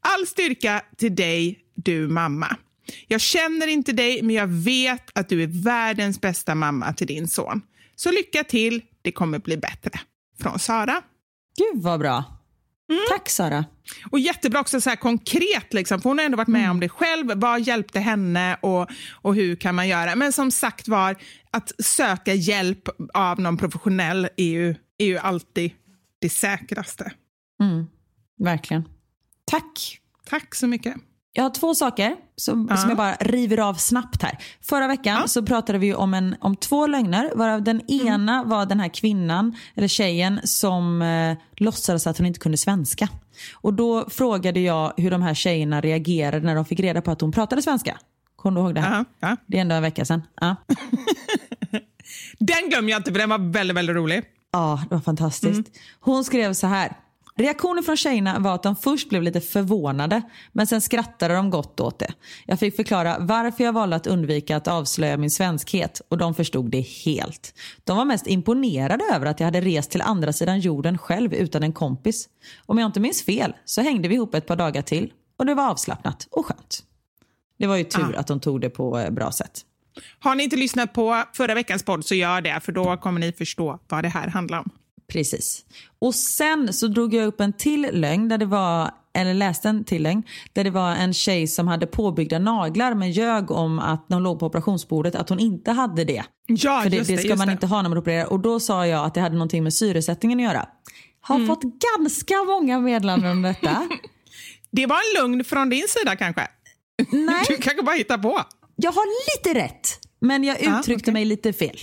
All styrka till dig, du mamma. Jag känner inte dig, men jag vet att du är världens bästa mamma till din son. Så lycka till, det kommer bli bättre. Från Sara. Gud vad bra. Tack Sara. Och jättebra också så här konkret, liksom, för hon har ändå varit med om det själv. Vad hjälpte henne och, och hur kan man göra? Men som sagt var, att söka hjälp av någon professionell är ju, är ju alltid det säkraste. Verkligen. Tack. Tack så mycket. Jag har två saker som, som jag bara river av snabbt här. Förra veckan så pratade vi om, en, om två lögner varav den ena var den här kvinnan eller tjejen som eh, låtsades att hon inte kunde svenska. Och då frågade jag hur de här tjejerna reagerade när de fick reda på att hon pratade svenska. Kommer du ihåg det? här? Ja, ja. Det är ändå en vecka sedan. Ja. [laughs] Den glömmer jag inte, för den var väldigt, väldigt rolig. Ja, det var fantastiskt. Hon skrev så här. Reaktionen från tjejerna var att de först blev lite förvånade men sen skrattade de gott åt det. Jag fick förklara varför jag valde att undvika att avslöja min svenskhet och de förstod det helt. De var mest imponerade över att jag hade rest till andra sidan jorden själv utan en kompis. Om jag inte minns fel så hängde vi ihop ett par dagar till och det var avslappnat och skönt. Det var ju tur att de tog det på eh, bra sätt. Har ni inte lyssnat på förra veckans podd så gör det, för då kommer ni förstå vad det här handlar om. Precis. Och sen så drog jag upp en till lögn där det var eller läste en tillägg, där det var en tjej som hade påbyggda naglar men ljög om att när hon låg på operationsbordet att hon inte hade det. Ja, För det, just det det, ska just man det. inte ha när man opererar. Och då sa jag att det hade någonting med syresättningen att göra. Har Mm. fått ganska många meddelanden om detta. [laughs] Det var en lugn från din sida kanske? Nej, [laughs] Du kanske bara hittar på. jag har lite rätt. Men jag Ja, uttryckte okej. mig lite fel.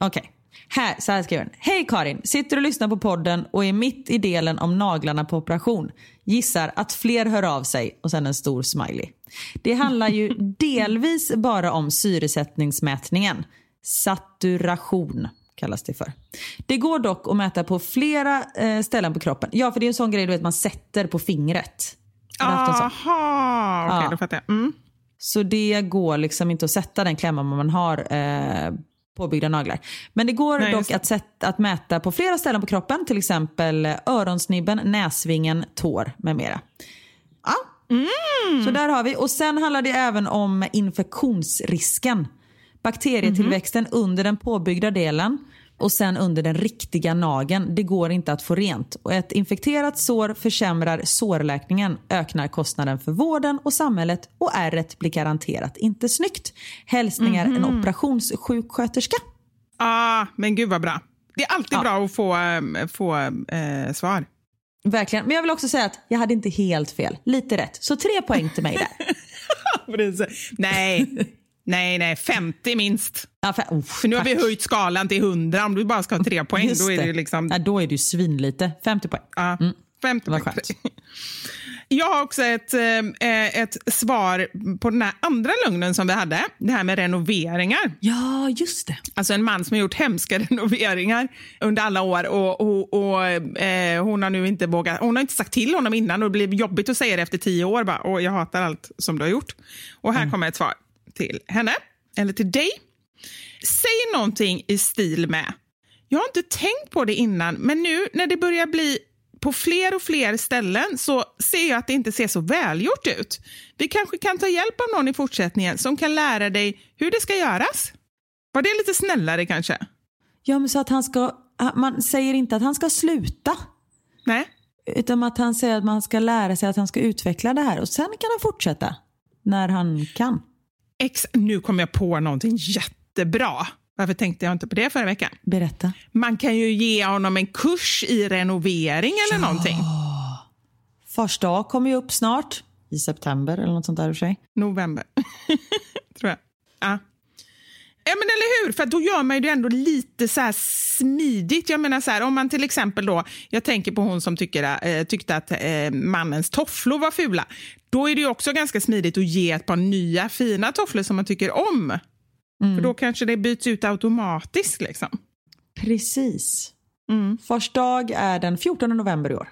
Okej. Här, så här skriver den. Hej Karin, sitter och lyssnar på podden och är mitt i delen om naglarna på operation. Gissar att fler hör av sig och sen en stor smiley. Det handlar ju [laughs] delvis bara om syresättningsmätningen. Saturation kallas det för. Det går dock att mäta på flera eh, ställen på kroppen. Ja, för det är en sån grej du vet man sätter på fingret. Har du haft en sån? Aha, okej Ja. då fattar jag. Mm. Så det går liksom inte att sätta den klämman man har eh, påbyggda naglar. Men det går Nej, dock att, sätta, att mäta på flera ställen på kroppen, till exempel eh, öronsnibben, näsvingen, tår med mera. Ja. Mm. Så där har vi. Och sen handlar det även om infektionsrisken. Bakterietillväxten Mhm. under den påbyggda delen och sen under den riktiga nageln. Det går inte att få rent. Och ett infekterat sår försämrar sårläkningen, ökar kostnaden för vården och samhället och ärret blir garanterat inte snyggt. Hälsningar Mhm. en operationssjuksköterska. Ah, men gud vad bra. Det är alltid Ja. bra att få, eh, få eh, svar. Verkligen. Men jag vill också säga att jag hade inte helt fel. Lite rätt. Så tre poäng till mig där. [laughs] Nej, nej, nej, 50 minst. Ja, för, oh, För nu har vi tack. höjt skalan till 100. Om du bara ska ha tre poäng, Just då är det liksom... ja, då är det ju svinlite. 50 poäng. Ja, 50 Vad poäng. [laughs] Jag har också ett, eh, ett svar på den här andra lögnen som vi hade. Det här med renoveringar. Ja, just det. Alltså en man som har gjort hemska [laughs] renoveringar under alla år och, och, och eh, hon har nu inte vågat, hon har inte sagt till honom innan och det blir jobbigt att säga det efter tio år. Bara, och jag hatar allt som du har gjort. Och här kommer ett svar till henne, eller till dig. Säg någonting i stil med, jag har inte tänkt på det innan, men nu när det börjar bli på fler och fler ställen så ser jag att det inte ser så välgjort ut. Vi kanske kan ta hjälp av någon i fortsättningen som kan lära dig hur det ska göras. Var det lite snällare kanske? Ja, men så att han ska... Man säger inte att han ska sluta. Nej? Utan att han säger att man ska lära sig att han ska utveckla det här. Och sen kan han fortsätta. När han kan. Ex nu kom jag på någonting jättebra. Varför tänkte jag inte på det förra veckan? Berätta. Man kan ju ge honom en kurs i renovering eller någonting. Fars dag kommer ju upp snart. I september eller något sånt där i och för sig. November, [laughs] tror jag. Ja. Ja, men eller hur? För då gör man ju det ändå lite så här smidigt. Jag menar så här, om man till exempel då, jag tänker på hon som tycker, eh, tyckte att eh, mannens tofflor var fula. Då är det ju också ganska smidigt att ge ett par nya fina tofflor som man tycker om. För då kanske det byts ut automatiskt. Liksom. Precis. Mm. Fars dag är den 14 november i år.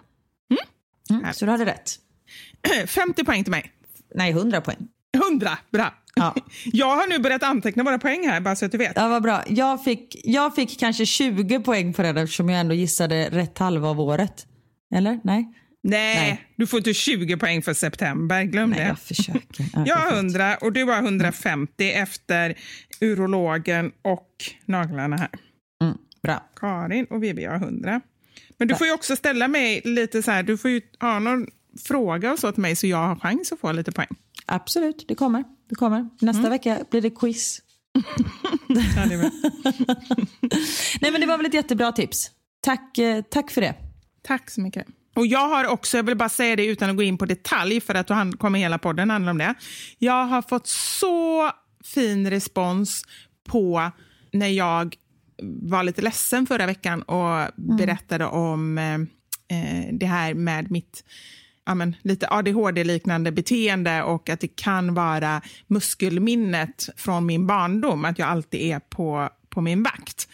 Mm, så du hade rätt. [clears throat] 50 poäng till mig. Nej, 100 poäng. 100, bra. Ja. [laughs] Jag har nu börjat anteckna våra poäng här, bara så att du vet. Ja, vad bra. Jag fick, jag fick kanske 20 poäng på den eftersom jag ändå gissade rätt halva av året. Eller? Nej? Nej, Nej. du får inte 20 poäng för september. Glöm Nej, det. jag försöker. Ja, [laughs] Jag har perfekt. 100 och du har 150 efter urologen och naglarna här. Mm, bra. Karin och Vivi har 100. Men du får ju också ställa mig lite så här, du får ju ha någon fråga och så till mig så jag har chans att få lite poäng. Absolut, det kommer. Det kommer. Nästa vecka blir det quiz. Ja, [laughs] det. Nej, men det var väl ett jättebra tips. Tack, eh, tack för det. Tack så mycket. Och jag har också, jag vill bara säga det utan att gå in på detalj för att då han- kommer hela podden handla om det. Jag har fått så fin respons på när jag var lite ledsen förra veckan och berättade om eh, eh, det här med mitt ja, men, lite ADHD-liknande beteende och att det kan vara muskelminnet från min barndom, att jag alltid är på, på min vakt.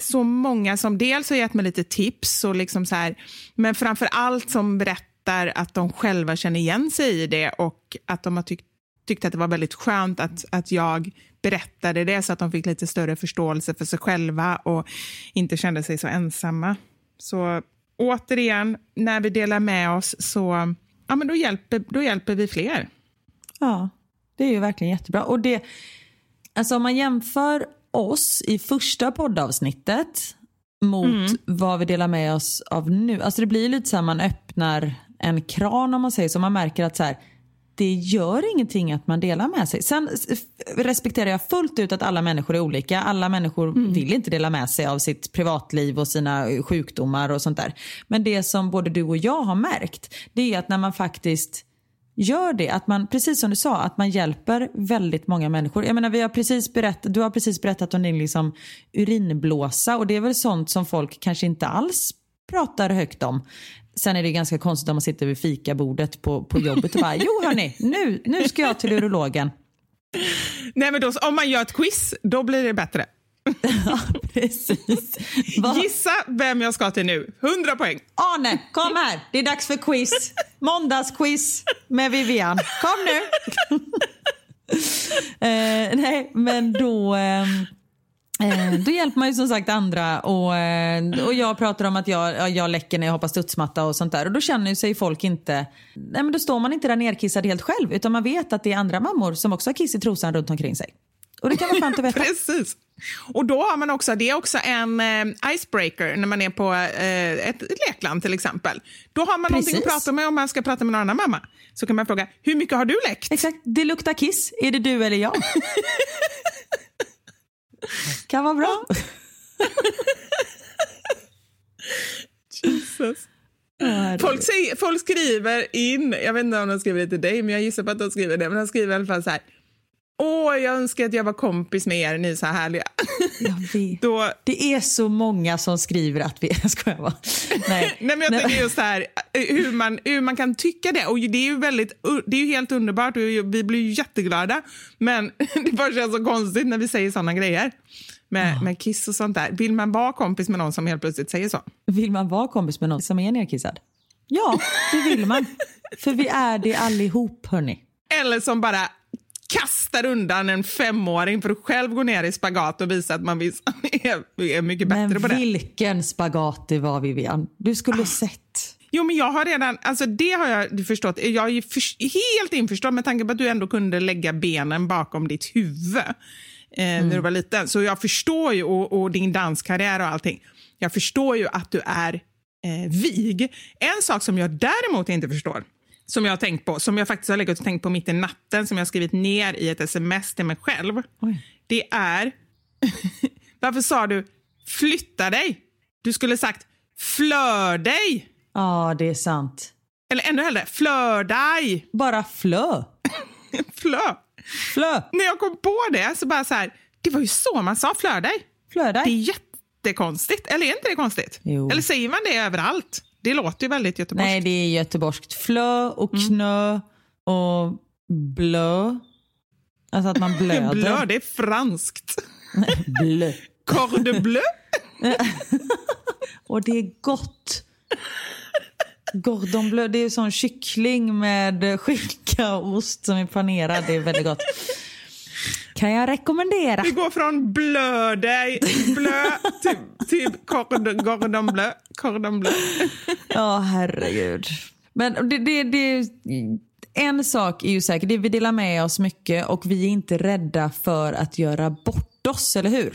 Så många som dels har gett mig lite tips, och liksom så här, men framför allt som berättar att de själva känner igen sig i det och att de har tyckt tyckte att det var väldigt skönt att, att jag berättade det så att de fick lite större förståelse för sig själva och inte kände sig så ensamma. Så återigen, när vi delar med oss så ja, men då, hjälper, då hjälper vi fler. Ja, det är ju verkligen jättebra. Och det, alltså om man jämför oss i första poddavsnittet mot vad vi delar med oss av nu. Alltså det blir lite så här man öppnar en kran om man säger så. Man märker att så här, det gör ingenting att man delar med sig. Sen respekterar jag fullt ut att alla människor är olika. Alla människor mm. vill inte dela med sig av sitt privatliv och sina sjukdomar och sånt där. Men det som både du och jag har märkt, det är att när man faktiskt gör det, att man, precis som du sa, att man hjälper väldigt många människor. Jag menar, vi har precis berättat, du har precis berättat om din liksom urinblåsa och det är väl sånt som folk kanske inte alls pratar högt om. Sen är det ganska konstigt om man sitter vid fikabordet på, på jobbet och bara, jo hörni, nu, nu ska jag till urologen. Nej men då, om man gör ett quiz, då blir det bättre. [laughs] ja, precis. Va? Gissa vem jag ska till nu. 100 poäng. Arne, kom här. Det är dags för quiz. Måndagsquiz med Vivian. Kom nu. [laughs] eh, nej, men då... Eh, Eh, då hjälper man ju som sagt andra och, eh, och jag pratar om att jag, jag läcker när jag hoppar studsmatta och sånt där och då känner sig folk inte, nej men då står man inte där nerkissad helt själv utan man vet att det är andra mammor som också har kiss i trosan runt omkring sig. Och det kan vara skönt att veta. [laughs] Precis. Och då har man också, det är också en eh, icebreaker när man är på eh, ett lekland till exempel. Då har man Precis. någonting att prata med om man ska prata med någon annan mamma. Så kan man fråga, hur mycket har du läckt? Exakt, det luktar kiss. Är det du eller jag? [laughs] Kan vara bra. Jesus. Folk, säger, folk, skriver in, jag vet inte om de skriver det till dig, men jag gissar på att de skriver det, men de skriver i alla fall så här. Åh, jag önskar att jag var kompis med er, ni är så härliga. Jag vet. [laughs] Då... Det är så många som skriver att vi... [laughs] Jag skojar bara. Nej. [laughs] Nej, men jag Nej. tänker just så här, hur man, hur man kan tycka det. Och det är ju väldigt, det är ju helt underbart och vi blir ju jätteglada. Men det bara känns så konstigt när vi säger såna grejer. Med, ja. med kiss och sånt där. Vill man vara kompis med någon som helt plötsligt säger så? Vill man vara kompis med någon som är nerkissad? Ja, det vill man. För vi är det allihop, hörni. Eller som bara kastar undan en femåring för att själv gå ner i spagat och visa att man [laughs] är, är mycket bättre men på det. Men vilken spagat det var Vivian. Du skulle ah. sett. Jo, men jag har redan, alltså det har jag förstått. Jag är för, helt införstådd med tanke på att du ändå kunde lägga benen bakom ditt huvud eh, mm. när du var liten. Så jag förstår ju, och, och, din danskarriär och allting. Jag förstår ju att du är eh, vig. En sak som jag däremot inte förstår, som jag har tänkt på, som jag faktiskt har legat och tänkt på mitt i natten, som jag har skrivit ner i ett sms till mig själv. Oj. Det är, [laughs] varför sa du flytta dig? Du skulle sagt flör dig. Ja, det är sant. Eller ännu hellre, flör dig. Bara flö. [laughs] flö. Flö. När jag kom på det så bara så här, det var ju så man sa flör dig. Flör dig. Det är jättekonstigt, eller är inte det konstigt? Jo. Eller säger man det överallt? Det låter ju väldigt göteborgskt. Nej, det är göteborgskt. Flö och mm. knö mm. och blö. Alltså att man [laughs] blöder. blö, det är franskt. [laughs] blö. Corde bleu. [laughs] och det är gott. Gordon bleu, det är sån kyckling med skinka och ost som är panerad. Det är väldigt gott. Kan jag rekommendera. Vi går från blö dig, blö till, till cordon bleu. Cordon bleu. Ja, herregud. Men det, det, det, en sak är ju säker, det vi delar med oss mycket och vi är inte rädda för att göra bort oss, eller hur?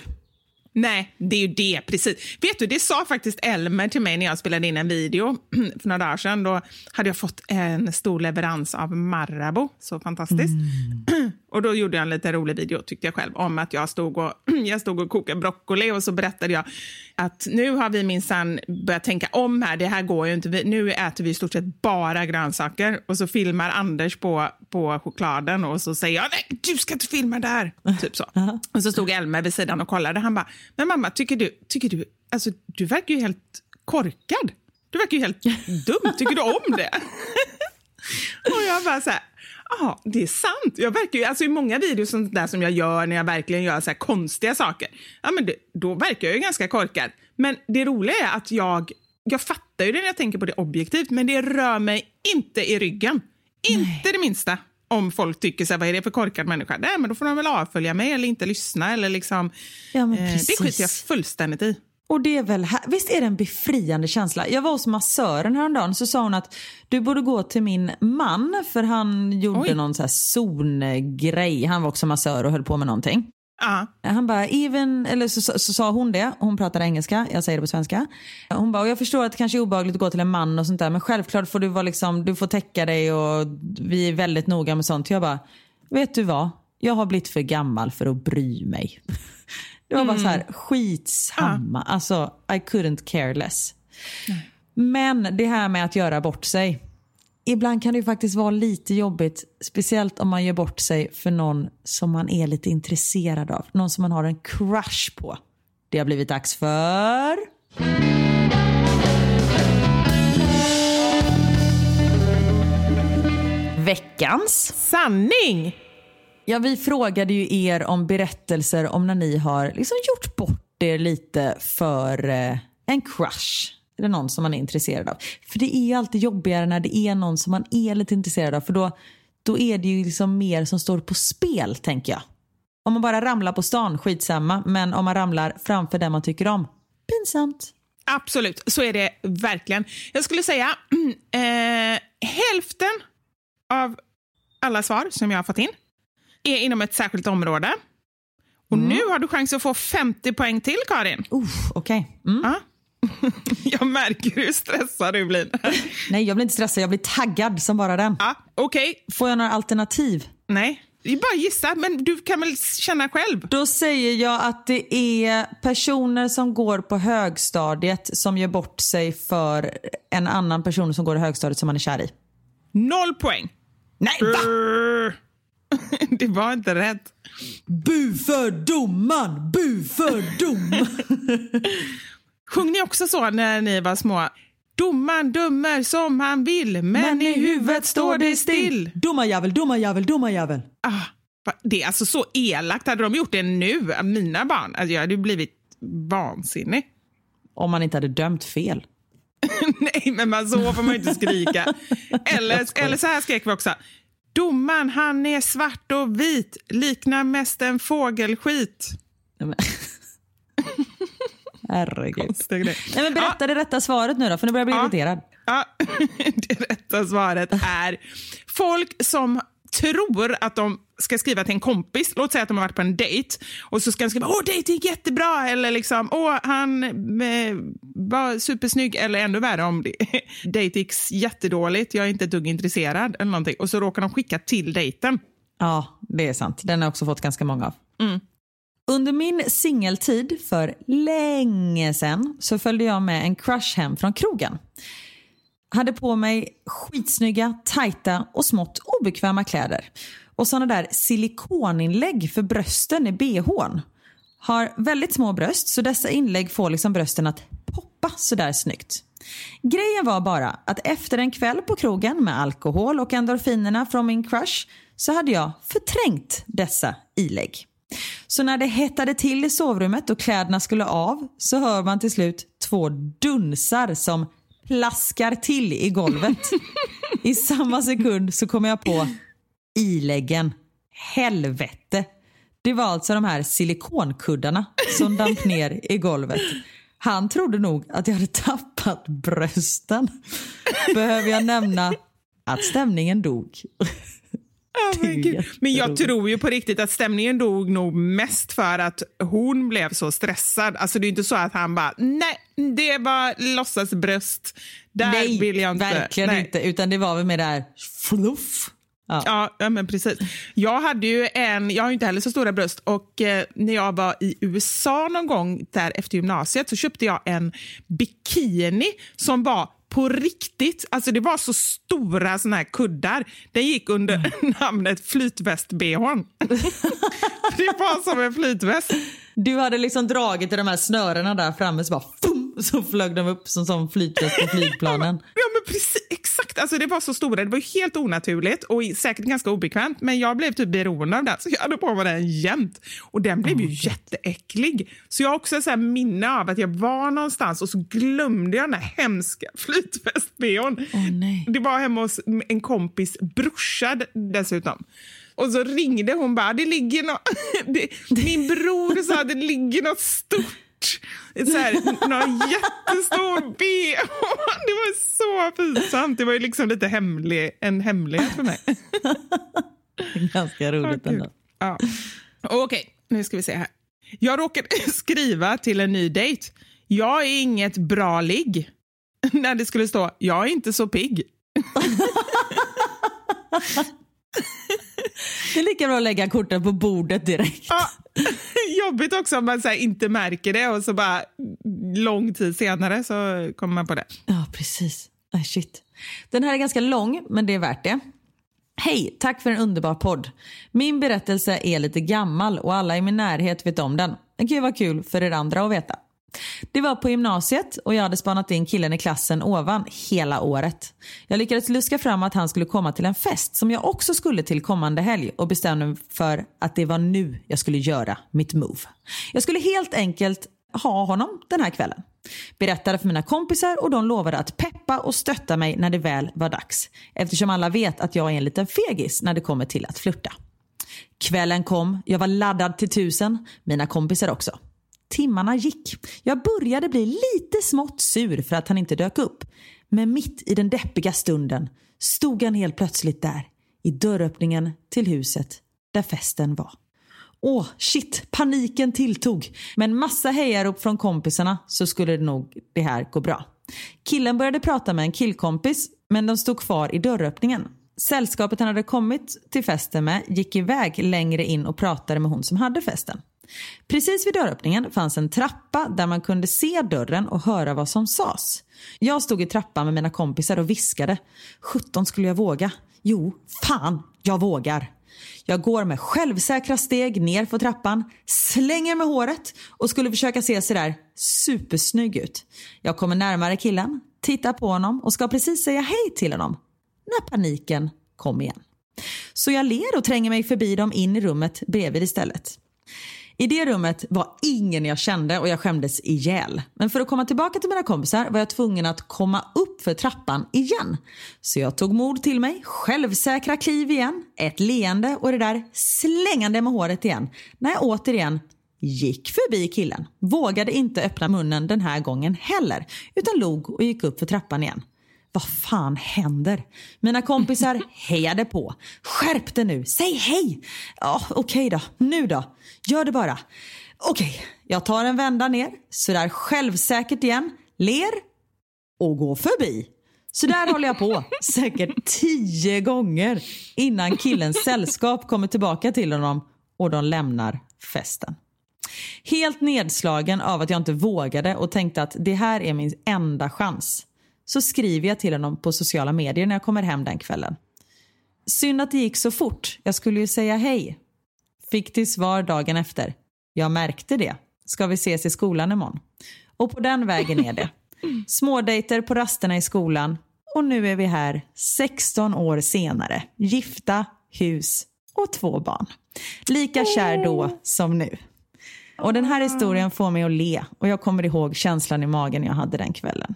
Nej, det är ju det. precis. Vet du, Det sa faktiskt Elmer till mig när jag spelade in en video [clears throat] för några dagar sedan. Då hade jag fått en stor leverans av Marabou. Så fantastiskt. Mm. Och Då gjorde jag en lite rolig video, tyckte jag själv, om att jag stod och, [clears throat] jag stod och kokade broccoli och så berättade jag att nu har vi minsann börjat tänka om här. Det här går ju inte. Nu äter vi i stort sett bara grönsaker. Och så filmar Anders på, på chokladen och så säger jag nej, du ska inte filma där. [laughs] Typ så. Och så stod Elmer vid sidan och kollade. Han bara, men mamma, tycker du, tycker du, alltså du verkar ju helt korkad. Du verkar ju helt [laughs] dum. Tycker du om det? [laughs] och jag bara så här, ja, det är sant. Jag verkar ju, alltså I många videos sånt där som jag gör när jag verkligen gör så här konstiga saker, ja, men det, då verkar jag ju ganska korkad. Men det roliga är att jag, jag fattar ju det när jag tänker på det objektivt, men det rör mig inte i ryggen. Nej. Inte det minsta. Om folk tycker så här, vad är det för korkad människa? Nej, men då får de väl avfölja mig eller inte lyssna. Eller liksom, ja, eh, det skiter jag fullständigt i. Och det är väl, visst är det en befriande känsla? Jag var hos massören häromdagen så sa hon att du borde gå till min man för han gjorde Oj. någon så här zongrej. Han var också massör och höll på med någonting. Ja. Han bara, even, eller så, så, så sa hon det, hon pratade engelska, jag säger det på svenska. Hon bara, jag förstår att det kanske är obehagligt att gå till en man och sånt där, men självklart får du vara liksom, du får täcka dig och vi är väldigt noga med sånt. Jag bara, vet du vad? Jag har blivit för gammal för att bry mig. Det var bara så här, skitsamma. Alltså, I couldn't care less. Men det här med att göra bort sig. Ibland kan det ju faktiskt vara lite jobbigt, speciellt om man gör bort sig för någon som man är lite intresserad av. Någon som man har en crush på. Det har blivit dags för... Veckans. Sanning! Ja, vi frågade ju er om berättelser om när ni har liksom gjort bort er lite för eh, en crush. Eller någon som man är intresserad av. För det är ju alltid jobbigare när det är någon som man är lite intresserad av. För då, då är det ju liksom mer som står på spel, tänker jag. Om man bara ramlar på stan, skitsamma. Men om man ramlar framför den man tycker om, pinsamt. Absolut, så är det verkligen. Jag skulle säga [clears throat] eh, hälften av alla svar som jag har fått in är inom ett särskilt område. Och nu har du chans att få 50 poäng till, Karin. Uff, okej. Mm. Ja. [laughs] Jag märker hur stressad du blir. [laughs] Nej, jag blir inte stressad. Jag blir taggad som bara den. Ja, Okej, Får jag några alternativ? nej. Det är bara gissa, men du kan väl känna själv? Då säger jag att det är personer som går på högstadiet som gör bort sig för en annan person som går i högstadiet som man är kär i. Noll poäng. Nej, va? [laughs] Det var inte rätt. Bu för domaren! Bu för domaren! Sjöng ni också så när ni var små? Domaren dömer som han vill, men, i huvudet står det still. Domarjävel, domarjävel, domarjävel. Ah, det är alltså så elakt. Hade de gjort det nu, mina barn, alltså jag hade blivit vansinnig. Om man inte hade dömt fel. [laughs] Nej, men man, så får man ju inte skrika. [laughs] Eller, eller så här skrek vi också. Domaren, han är svart och vit, liknar mest en fågelskit. [laughs] Herregud. Nej, men berätta det rätta svaret nu då, för nu börjar jag bli Ja. irriterad. Ja, [laughs] det rätta svaret är folk som tror att de ska skriva till en kompis. Låt säga att de har varit på en dejt och så ska de skriva åh, dejt gick jättebra eller liksom åh, han eh, var supersnygg eller ännu värre om det [laughs] dejt gick jättedåligt, jag är inte ett dugg intresserad eller någonting och så råkar de skicka till dejten. Ja, det är sant. Den har jag också fått ganska många av. Under min singeltid för länge sedan så följde jag med en crush hem från krogen. Hade på mig skitsnygga, tajta och smått obekväma kläder. Och såna där silikoninlägg för brösten i bhn. Har väldigt små bröst så dessa inlägg får liksom brösten att poppa sådär snyggt. Grejen var bara att efter en kväll på krogen med alkohol och endorfinerna från min crush så hade jag förträngt dessa ilägg. Så när det hettade till i sovrummet och kläderna skulle av så hör man till slut två dunsar som plaskar till i golvet. [laughs] I samma sekund så kommer jag på iläggen. Helvete. Det var alltså de här silikonkuddarna som damp [laughs] ner i golvet. Han trodde nog att jag hade tappat brösten. Behöver jag nämna att stämningen dog. Ja, men, jag tror ju på riktigt att stämningen dog nog mest för att hon blev så stressad. Alltså det är inte så att han bara, nej, det var låtsasbröst. Där Nej, vill jag inte. verkligen nej. inte. Utan det var väl med där fluff. Ja. Ja, ja, men precis. Jag hade ju en, jag har ju inte heller så stora bröst och eh, när jag var i USA någon gång där efter gymnasiet så köpte jag en bikini som var på riktigt, alltså det var så stora såna här kuddar. Den gick under [laughs] namnet flytväst-bhn. [laughs] det var som en flytväst. Du hade liksom dragit i de här snörena där framme så bara fum, så flög de upp som, som flytväst på [laughs] flygplanen. Ja, men precis, exakt. Alltså, det var så stora. Det var helt onaturligt och säkert ganska obekvämt. Men jag blev typ beroende av den, så jag hade på mig den jämt. Och den blev ju jätteäcklig. Så jag har också så minne av att jag var någonstans och så glömde jag den här hemska [laughs] flytväst-bhn. Nej. Det var hemma hos en kompis brorsa dessutom. Och så ringde hon bara, det ligger nå [laughs] det, min bror sa att det ligger något stort så här, någon jättestor bh. [laughs] Det var så pinsamt. Det var ju liksom lite hemlig, en hemlighet för mig. [laughs] Ganska roligt ändå. Ja. Okej, Nu ska vi se här. Jag råkade [laughs] skriva till en ny dejt. Jag är inget bra ligg. När det skulle stå, jag är inte så pigg. Det är lika bra att lägga korten på bordet direkt. Ja, [laughs] jobbigt också om man så inte märker det och så bara lång tid senare så kommer man på det. Ja, precis. Ah, shit. Den här är ganska lång, men det är värt det. Hej, tack för en underbar podd. Min berättelse är lite gammal och alla i min närhet vet om den. Det kan ju vara kul för er andra att veta. Det var på gymnasiet och jag hade spanat in killen i klassen ovan hela året. Jag lyckades luska fram att han skulle komma till en fest som jag också skulle till kommande helg och bestämde mig för att det var nu jag skulle göra mitt move. Jag skulle helt enkelt ha honom den här kvällen. Berättade för mina kompisar och de lovade att peppa och stötta mig när det väl var dags. Eftersom alla vet att jag är en liten fegis när det kommer till att flirta. Kvällen kom, jag var laddad till tusen, mina kompisar också. Timmarna gick. Jag började bli lite smått sur för att han inte dök upp. Men mitt i den deppiga stunden stod han helt plötsligt där i dörröppningen till huset där festen var. Åh, shit, paniken tilltog. Men massa hejarop från kompisarna så skulle det nog det här gå bra. Killen började prata med en killkompis men de stod kvar i dörröppningen. Sällskapet han hade kommit till festen med gick iväg längre in och pratade med hon som hade festen. Precis vid dörröppningen fanns en trappa där man kunde se dörren och höra vad som sades. Jag stod i trappan med mina kompisar och viskade. 17 skulle jag våga? Jo, fan, jag vågar. Jag går med självsäkra steg ner för trappan, slänger med håret och skulle försöka se sådär supersnygg ut. Jag kommer närmare killen, tittar på honom och ska precis säga hej till honom när paniken kom igen. Så jag ler och tränger mig förbi dem in i rummet bredvid istället. I det rummet var ingen jag kände och jag skämdes ihjäl. Men för att komma tillbaka till mina kompisar var jag tvungen att komma upp för trappan igen. Så jag tog mod till mig, självsäkra kliv igen, ett leende och det där slängande med håret igen. När jag återigen gick förbi killen. Vågade inte öppna munnen den här gången heller utan log och gick upp för trappan igen. Vad fan händer? Mina kompisar [laughs] hejade på. Skärp dig nu, säg hej! Ja, Okej okay då, nu då. Gör det bara. Okej, okay, jag tar en vända ner, sådär självsäkert igen, ler och går förbi. Så där håller jag på, [laughs] säkert tio gånger innan killens sällskap kommer tillbaka till honom och de lämnar festen. Helt nedslagen av att jag inte vågade och tänkte att det här är min enda chans så skriver jag till honom på sociala medier när jag kommer hem den kvällen. Synd att det gick så fort. Jag skulle ju säga hej. Fick till svar dagen efter. Jag märkte det. Ska vi ses i skolan imorgon? Och på den vägen är det. [laughs] Smådejter på rasterna i skolan och nu är vi här 16 år senare. Gifta, hus och två barn. Lika kär då som nu. Och den här historien får mig att le och jag kommer ihåg känslan i magen jag hade den kvällen.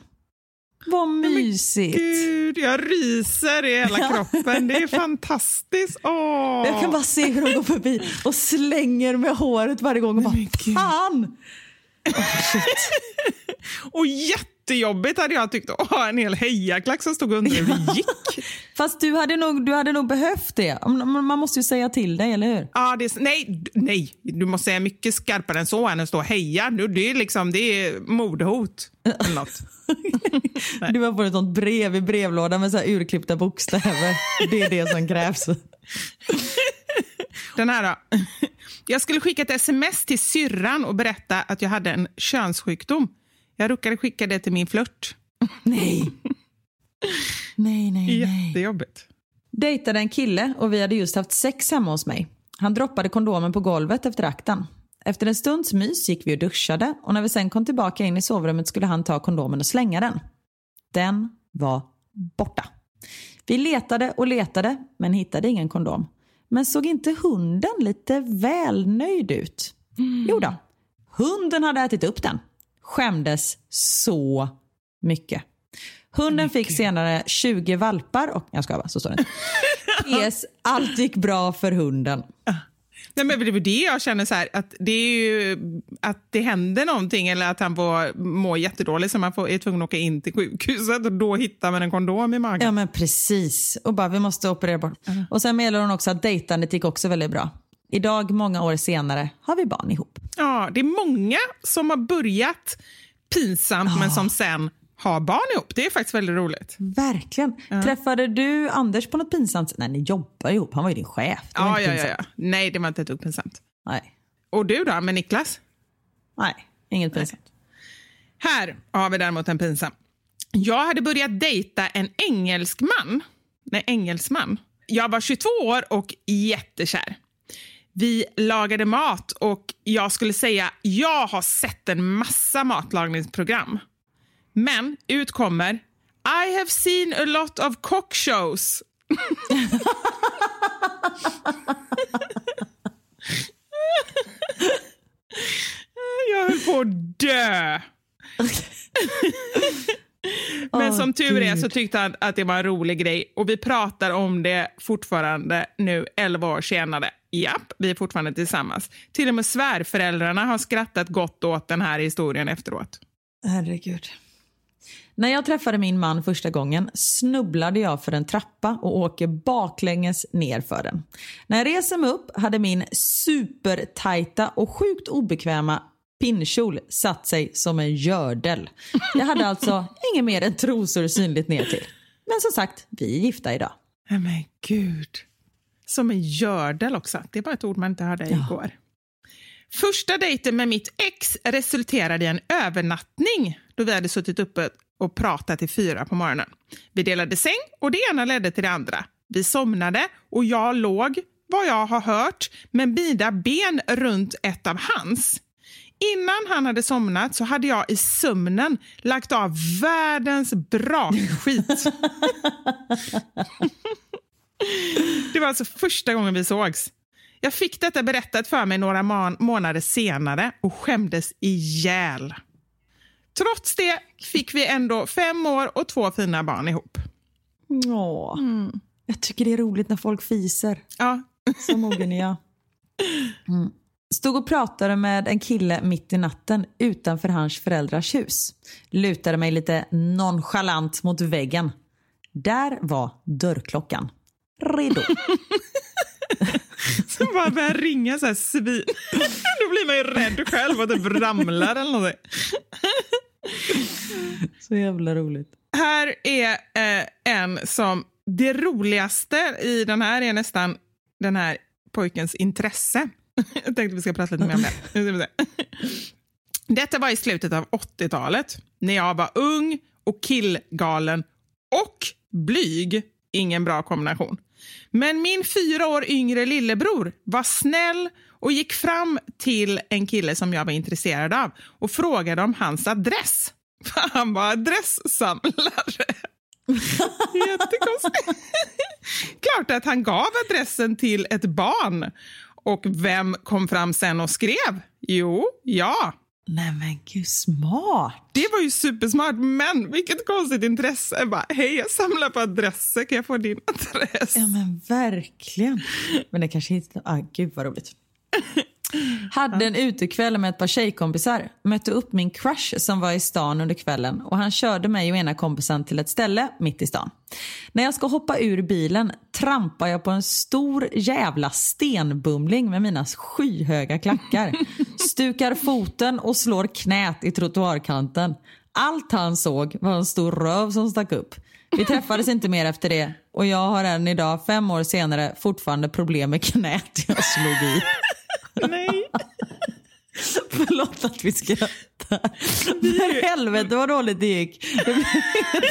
Vad mysigt. Gud, jag ryser i hela [laughs] kroppen. Det är fantastiskt. Åh. Jag kan bara se hur de går förbi och slänger med håret varje gång. Och bara, fan! Oh, [laughs] och jättejobbigt hade jag tyckt att ha en hel hejaklack som stod under hur det gick. [laughs] Fast du hade, nog, du hade nog behövt det. Man måste ju säga till dig, eller hur? Ja, det, nej, nej, du måste säga mycket skarpare än så än att stå och heja. Det är, liksom, det är mordhot eller något. [laughs] du har fått ett brev i brevlådan med så här urklippta bokstäver. Det är det som krävs. [laughs] Den här då. Jag skulle skicka ett sms till syrran och berätta att jag hade en könssjukdom. Jag råkade skicka det till min flört. [laughs] Nej. Nej, nej, nej. Jättejobbigt. Dejtade en kille och vi hade just haft sex hemma hos mig. Han droppade kondomen på golvet efter akten. Efter en stunds mys gick vi och duschade och när vi sen kom tillbaka in i sovrummet skulle han ta kondomen och slänga den. Den var borta. Vi letade och letade men hittade ingen kondom. Men såg inte hunden lite välnöjd ut? Mm. Jo då, hunden hade ätit upp den. Skämdes så mycket. Hunden fick senare 20 valpar och, jag ska bara, så står det [laughs] PS, allt gick bra för hunden. Nej, men det är det jag känner, så här, att det är ju att det händer någonting eller att han får må jättedåligt så man får, är tvungen att åka in till sjukhuset och då hittar man en kondom i magen. Ja men precis. Och bara vi måste operera bort. -huh. Och sen meddelar hon också att dejtandet gick också väldigt bra. Idag, många år senare, har vi barn ihop. Ja, det är många som har börjat pinsamt Ja. men som sen har barn ihop. Det är faktiskt väldigt roligt. Verkligen. Träffade du Anders på något pinsamt? Nej, ni jobbar ihop. Han var ju din chef. Ja, ja, ja, ja. Nej, det var inte ett dugg pinsamt. Nej. Och du då, med Niklas? Nej, inget pinsamt. Här har vi däremot en pinsam. Jag hade börjat dejta en engelskman. Nej, engelsman. Jag var 22 år och jättekär. Vi lagade mat och jag skulle säga jag har sett en massa matlagningsprogram. Men ut kommer I have seen a lot of cock shows. jag höll på att dö. Men som tur är så tyckte han att det var en rolig grej och vi pratar om det fortfarande nu 11 år senare. Japp, vi är fortfarande tillsammans. Till och med svärföräldrarna har skrattat gott åt den här historien efteråt. Herregud. När jag träffade min man första gången snubblade jag för en trappa och åker baklänges ner för den. När jag reser mig upp hade min supertajta och sjukt obekväma pinnkjol satt sig som en gördel. Jag hade alltså [laughs] inget mer än trosor synligt ner till. Men som sagt, vi är gifta idag. Men gud. Som en gördel också. Det var ett ord man inte hörde igår. Första dejten med mitt ex resulterade i en övernattning då vi hade suttit uppe och pratat till fyra på morgonen. Vi delade säng och det ena ledde till det andra. Vi somnade och jag låg, vad jag har hört, med mina ben runt ett av hans. Innan han hade somnat så hade jag i sömnen lagt av världens brakskit. [laughs] [laughs] [laughs] Det var alltså första gången vi sågs. Jag fick detta berättat för mig några må- månader senare och skämdes ihjäl. Trots det fick vi ändå fem år och två fina barn ihop. Åh. Jag tycker det är roligt när folk fiser. Ja, Så mogen är jag. Mm. Stod och pratade med en kille mitt i natten utanför hans föräldrars hus. Lutade mig lite nonchalant mot väggen. Där var dörrklockan. Redo. [laughs] så bara börjar ringa så här svin. [laughs] Då blir man ju rädd själv att det ramlar eller någonting. Så jävla roligt. Här är eh, en som... Det roligaste i den här är nästan den här pojkens intresse. [laughs] Jag tänkte vi ska prata lite mer om det. Detta var i slutet av 80-talet när jag var ung och killgalen och blyg. Ingen bra kombination. Men min fyra år yngre lillebror var snäll och gick fram till en kille som jag var intresserad av och frågade om hans adress. För [laughs] han var adressamlare. [laughs] Jättekonstigt. [laughs] Klart att han gav adressen till ett barn. Och vem kom fram sen och skrev? Jo, ja. Nej men gud, smart. Det var ju supersmart, men vilket konstigt intresse. Jag bara, Hej, jag samlar på adresser. Kan jag få din adress? Ja men verkligen. Men det kanske inte... Ah, gud vad roligt. Hade en utekväll med ett par tjejkompisar. Mötte upp min crush som var i stan under kvällen och han körde mig och ena kompisen till ett ställe mitt i stan. När jag ska hoppa ur bilen trampar jag på en stor jävla stenbumling med mina skyhöga klackar. [laughs] Stukar foten och slår knät i trottoarkanten. Allt han såg var en stor röv som stack upp. Vi träffades inte mer efter det och jag har än idag, fem år senare, fortfarande problem med knät jag slog i. Nej. [laughs] Förlåt att vi skrattar. För helvete vad dåligt det gick. Det blev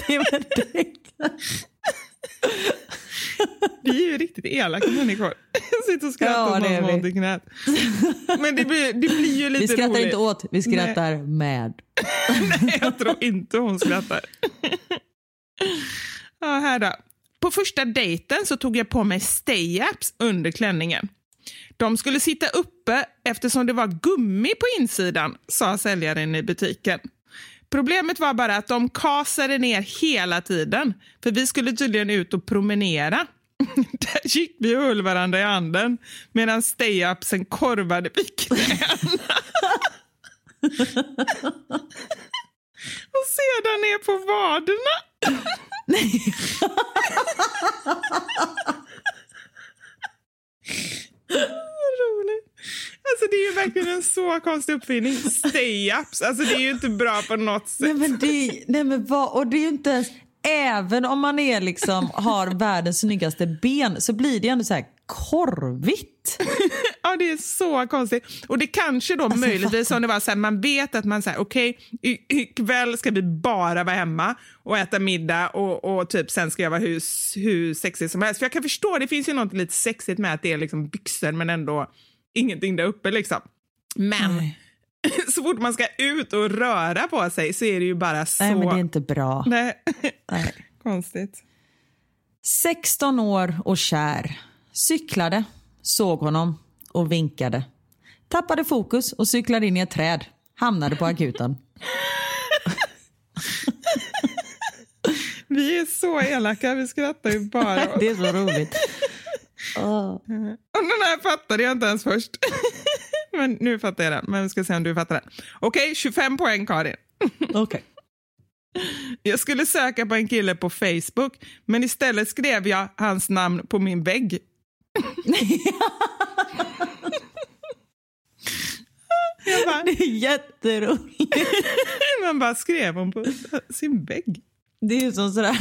ingenting med dig. Vi är ju riktigt elaka människor. Jag sitter och skrattar Ja, åt någon knät. Men det blir, det blir ju lite Vi skrattar roligt. inte åt, vi skrattar med. [laughs] Nej, jag tror inte hon skrattar. ja, här då. På första dejten så tog jag på mig stay-ups under klänningen. De skulle sitta uppe eftersom det var gummi på insidan, sa säljaren i butiken. Problemet var bara att de kasade ner hela tiden, för vi skulle tydligen ut och promenera. [laughs] Där gick vi och höll varandra i handen medan stay-upsen korvade vid knäna. [laughs] och sedan ner på vaderna. [laughs] Roligt. Alltså det är verkligen en så konstig uppfinning. Stay-ups, alltså det är ju inte bra på något sätt. Nej men det, nej men vad, och det är ju inte ens, även om man är liksom, har världens snyggaste ben så blir det ändå så här korvigt. Ja, det är så konstigt. Och det kanske då Alltså, möjligtvis om det var så här, man vet att man säger okej, okay, ikväll ska vi bara vara hemma och äta middag och, och typ sen ska jag vara hur, hur sexig som helst. För jag kan förstå, det finns ju något lite sexigt med att det är liksom byxor men ändå ingenting där uppe liksom. Men Nej. [laughs] så fort man ska ut och röra på sig så är det ju bara så... Nej men det är inte bra. Nej. Nej. [laughs] Konstigt. 16 år och kär. Cyklade, såg honom och vinkade. Tappade fokus och cyklade in i ett träd. Hamnade på akuten. Vi är så elaka, vi skrattar ju bara. [laughs] Det är så roligt. Och den här fattade jag inte ens först. [laughs] Men nu fattar jag den. Men vi ska se om du fattar den. Okej, 25 poäng Karin. [laughs] Okej. Jag skulle söka på en kille på Facebook, men istället skrev jag hans namn på min vägg. jag bara, Det är jätteroligt. [laughs] man bara skrev hon på sin vägg. Det är ju som sådär,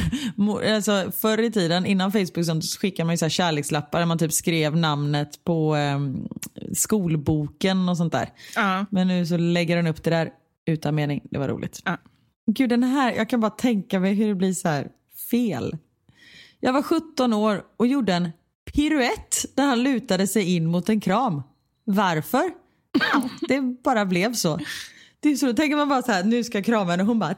alltså förr i tiden innan Facebook sånt, så skickade man ju så kärlekslappar där man typ skrev namnet på em, skolboken och sånt där. Ja. Men nu så lägger den upp det där utan mening. Det var roligt. Ja. Gud den här, jag kan bara tänka mig hur det blir så här fel. Jag var 17 år och gjorde en piruett där han lutade sig in mot en kram. Varför? [laughs] Det bara blev så. Det är så, då tänker man bara så här, nu ska jag krama henne och hon bara! [laughs]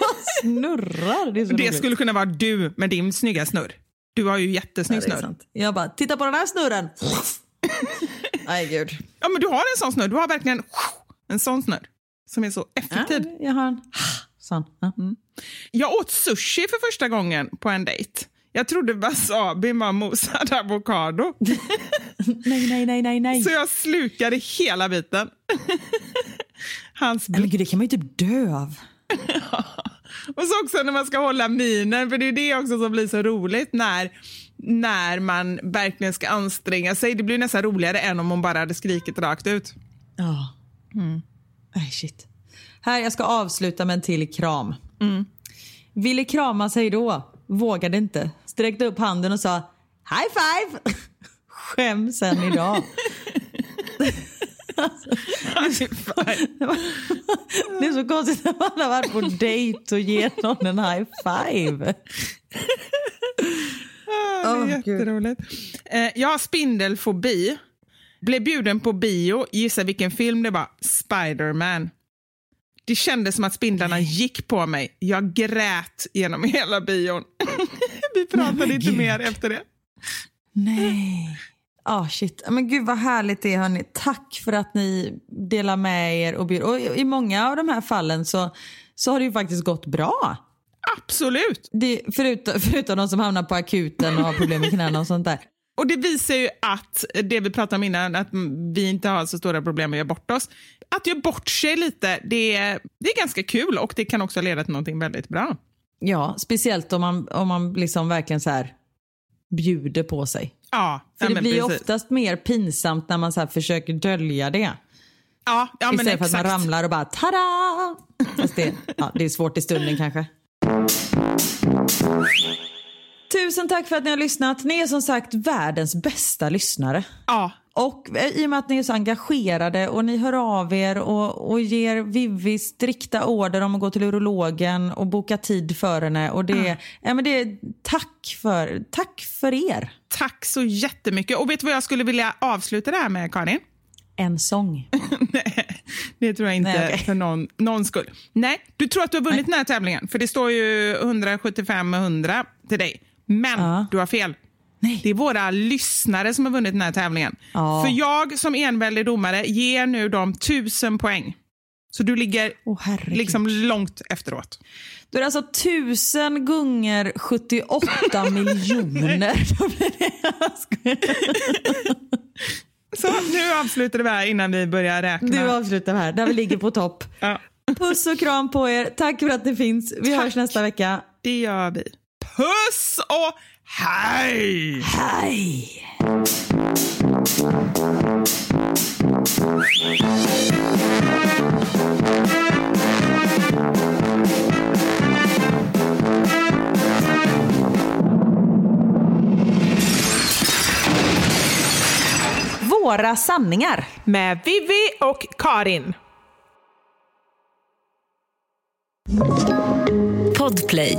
Och snurrar. Det Det skulle kunna vara du med din snygga snurr. Du har ju jättesnygg Ja, snurr. Jag bara, titta på den här snurren. [laughs] Nej gud. Ja, men du har en sån snurr. Du har verkligen en sån snurr som är så effektiv. Ja, jag har en sån. Ja. Jag åt sushi för första gången på en dejt. Jag trodde wasabi var mosad [laughs] avokado, Nej, nej, nej, nej, nej. så jag slukade hela biten. [laughs] Hans men gud, det kan man ju typ dö av. [laughs] Och så också när man ska hålla minen, för det är det också som blir så roligt när, när man verkligen ska anstränga sig. Det blir nästan roligare än om hon bara hade skrikit rakt ut. Ja. Nej, shit. Här, jag ska avsluta med en till kram. Ville krama sig då, vågade inte. Sträckte upp handen och sa high five. [laughs] Skäm sen idag. Det är så konstigt när man har varit på dejt och ger någon en high five. Ah, det är Åh, jätteroligt. Eh, jag har spindelfobi. Blev bjuden på bio. Gissa vilken film det var. Spiderman. Det kändes som att spindlarna gick på mig. Jag grät genom hela bion. [laughs] Vi pratade inte gud. mer efter det. Nej. Ah shit. Men gud vad härligt det är hörni. Tack för att ni delar med er och bjuder. Och i många av de här fallen så, så har det ju faktiskt gått bra. Absolut. Det, förutom, förutom de som hamnar på akuten och har problem med knäna och sånt där. Och det visar ju att det vi pratade om innan, att vi inte har så stora problem med att göra bort oss. Att göra bort sig lite, det är, det är ganska kul och det kan också leda till någonting väldigt bra. Ja, speciellt om man, om man liksom verkligen så här bjuder på sig. Ja, För det men blir precis. oftast mer pinsamt när man så försöker dölja det. Ja, ja men Istället för att exakt. man ramlar och bara tada! Fast det, ja, det är svårt i stunden kanske. Tusen tack för att ni har lyssnat. Ni är som sagt världens bästa lyssnare. Ja, Och eh, i och med att ni är så engagerade och ni hör av er och, och ger Vivi strikta order om att gå till urologen och boka tid för henne. Och det, ja, men det, tack, för, tack för er. tack så jättemycket. Och vet du vad jag skulle vilja avsluta det här med, Karin? En sång. [laughs] Nej, det tror jag inte Nej, okej. för någon, någon skull. Nej, du tror att du har vunnit den här tävlingen, för det står ju 175-100 till dig. Men Ja. du har fel. Nej. Det är våra lyssnare som har vunnit den här tävlingen. Ja. För jag som enväldig domare ger nu dem 1000 poäng. Så du ligger herregud. liksom långt efteråt. Då är det alltså tusen gånger 78 [laughs] miljoner. Så nu avslutar vi här innan vi börjar räkna. Du avslutar här, där vi ligger på topp. Ja, Puss och kram på er. Tack för att ni finns. Vi hörs nästa vecka. det gör vi. Puss och hej! Hej! Våra sanningar. Med Vivi och Karin. Podplay.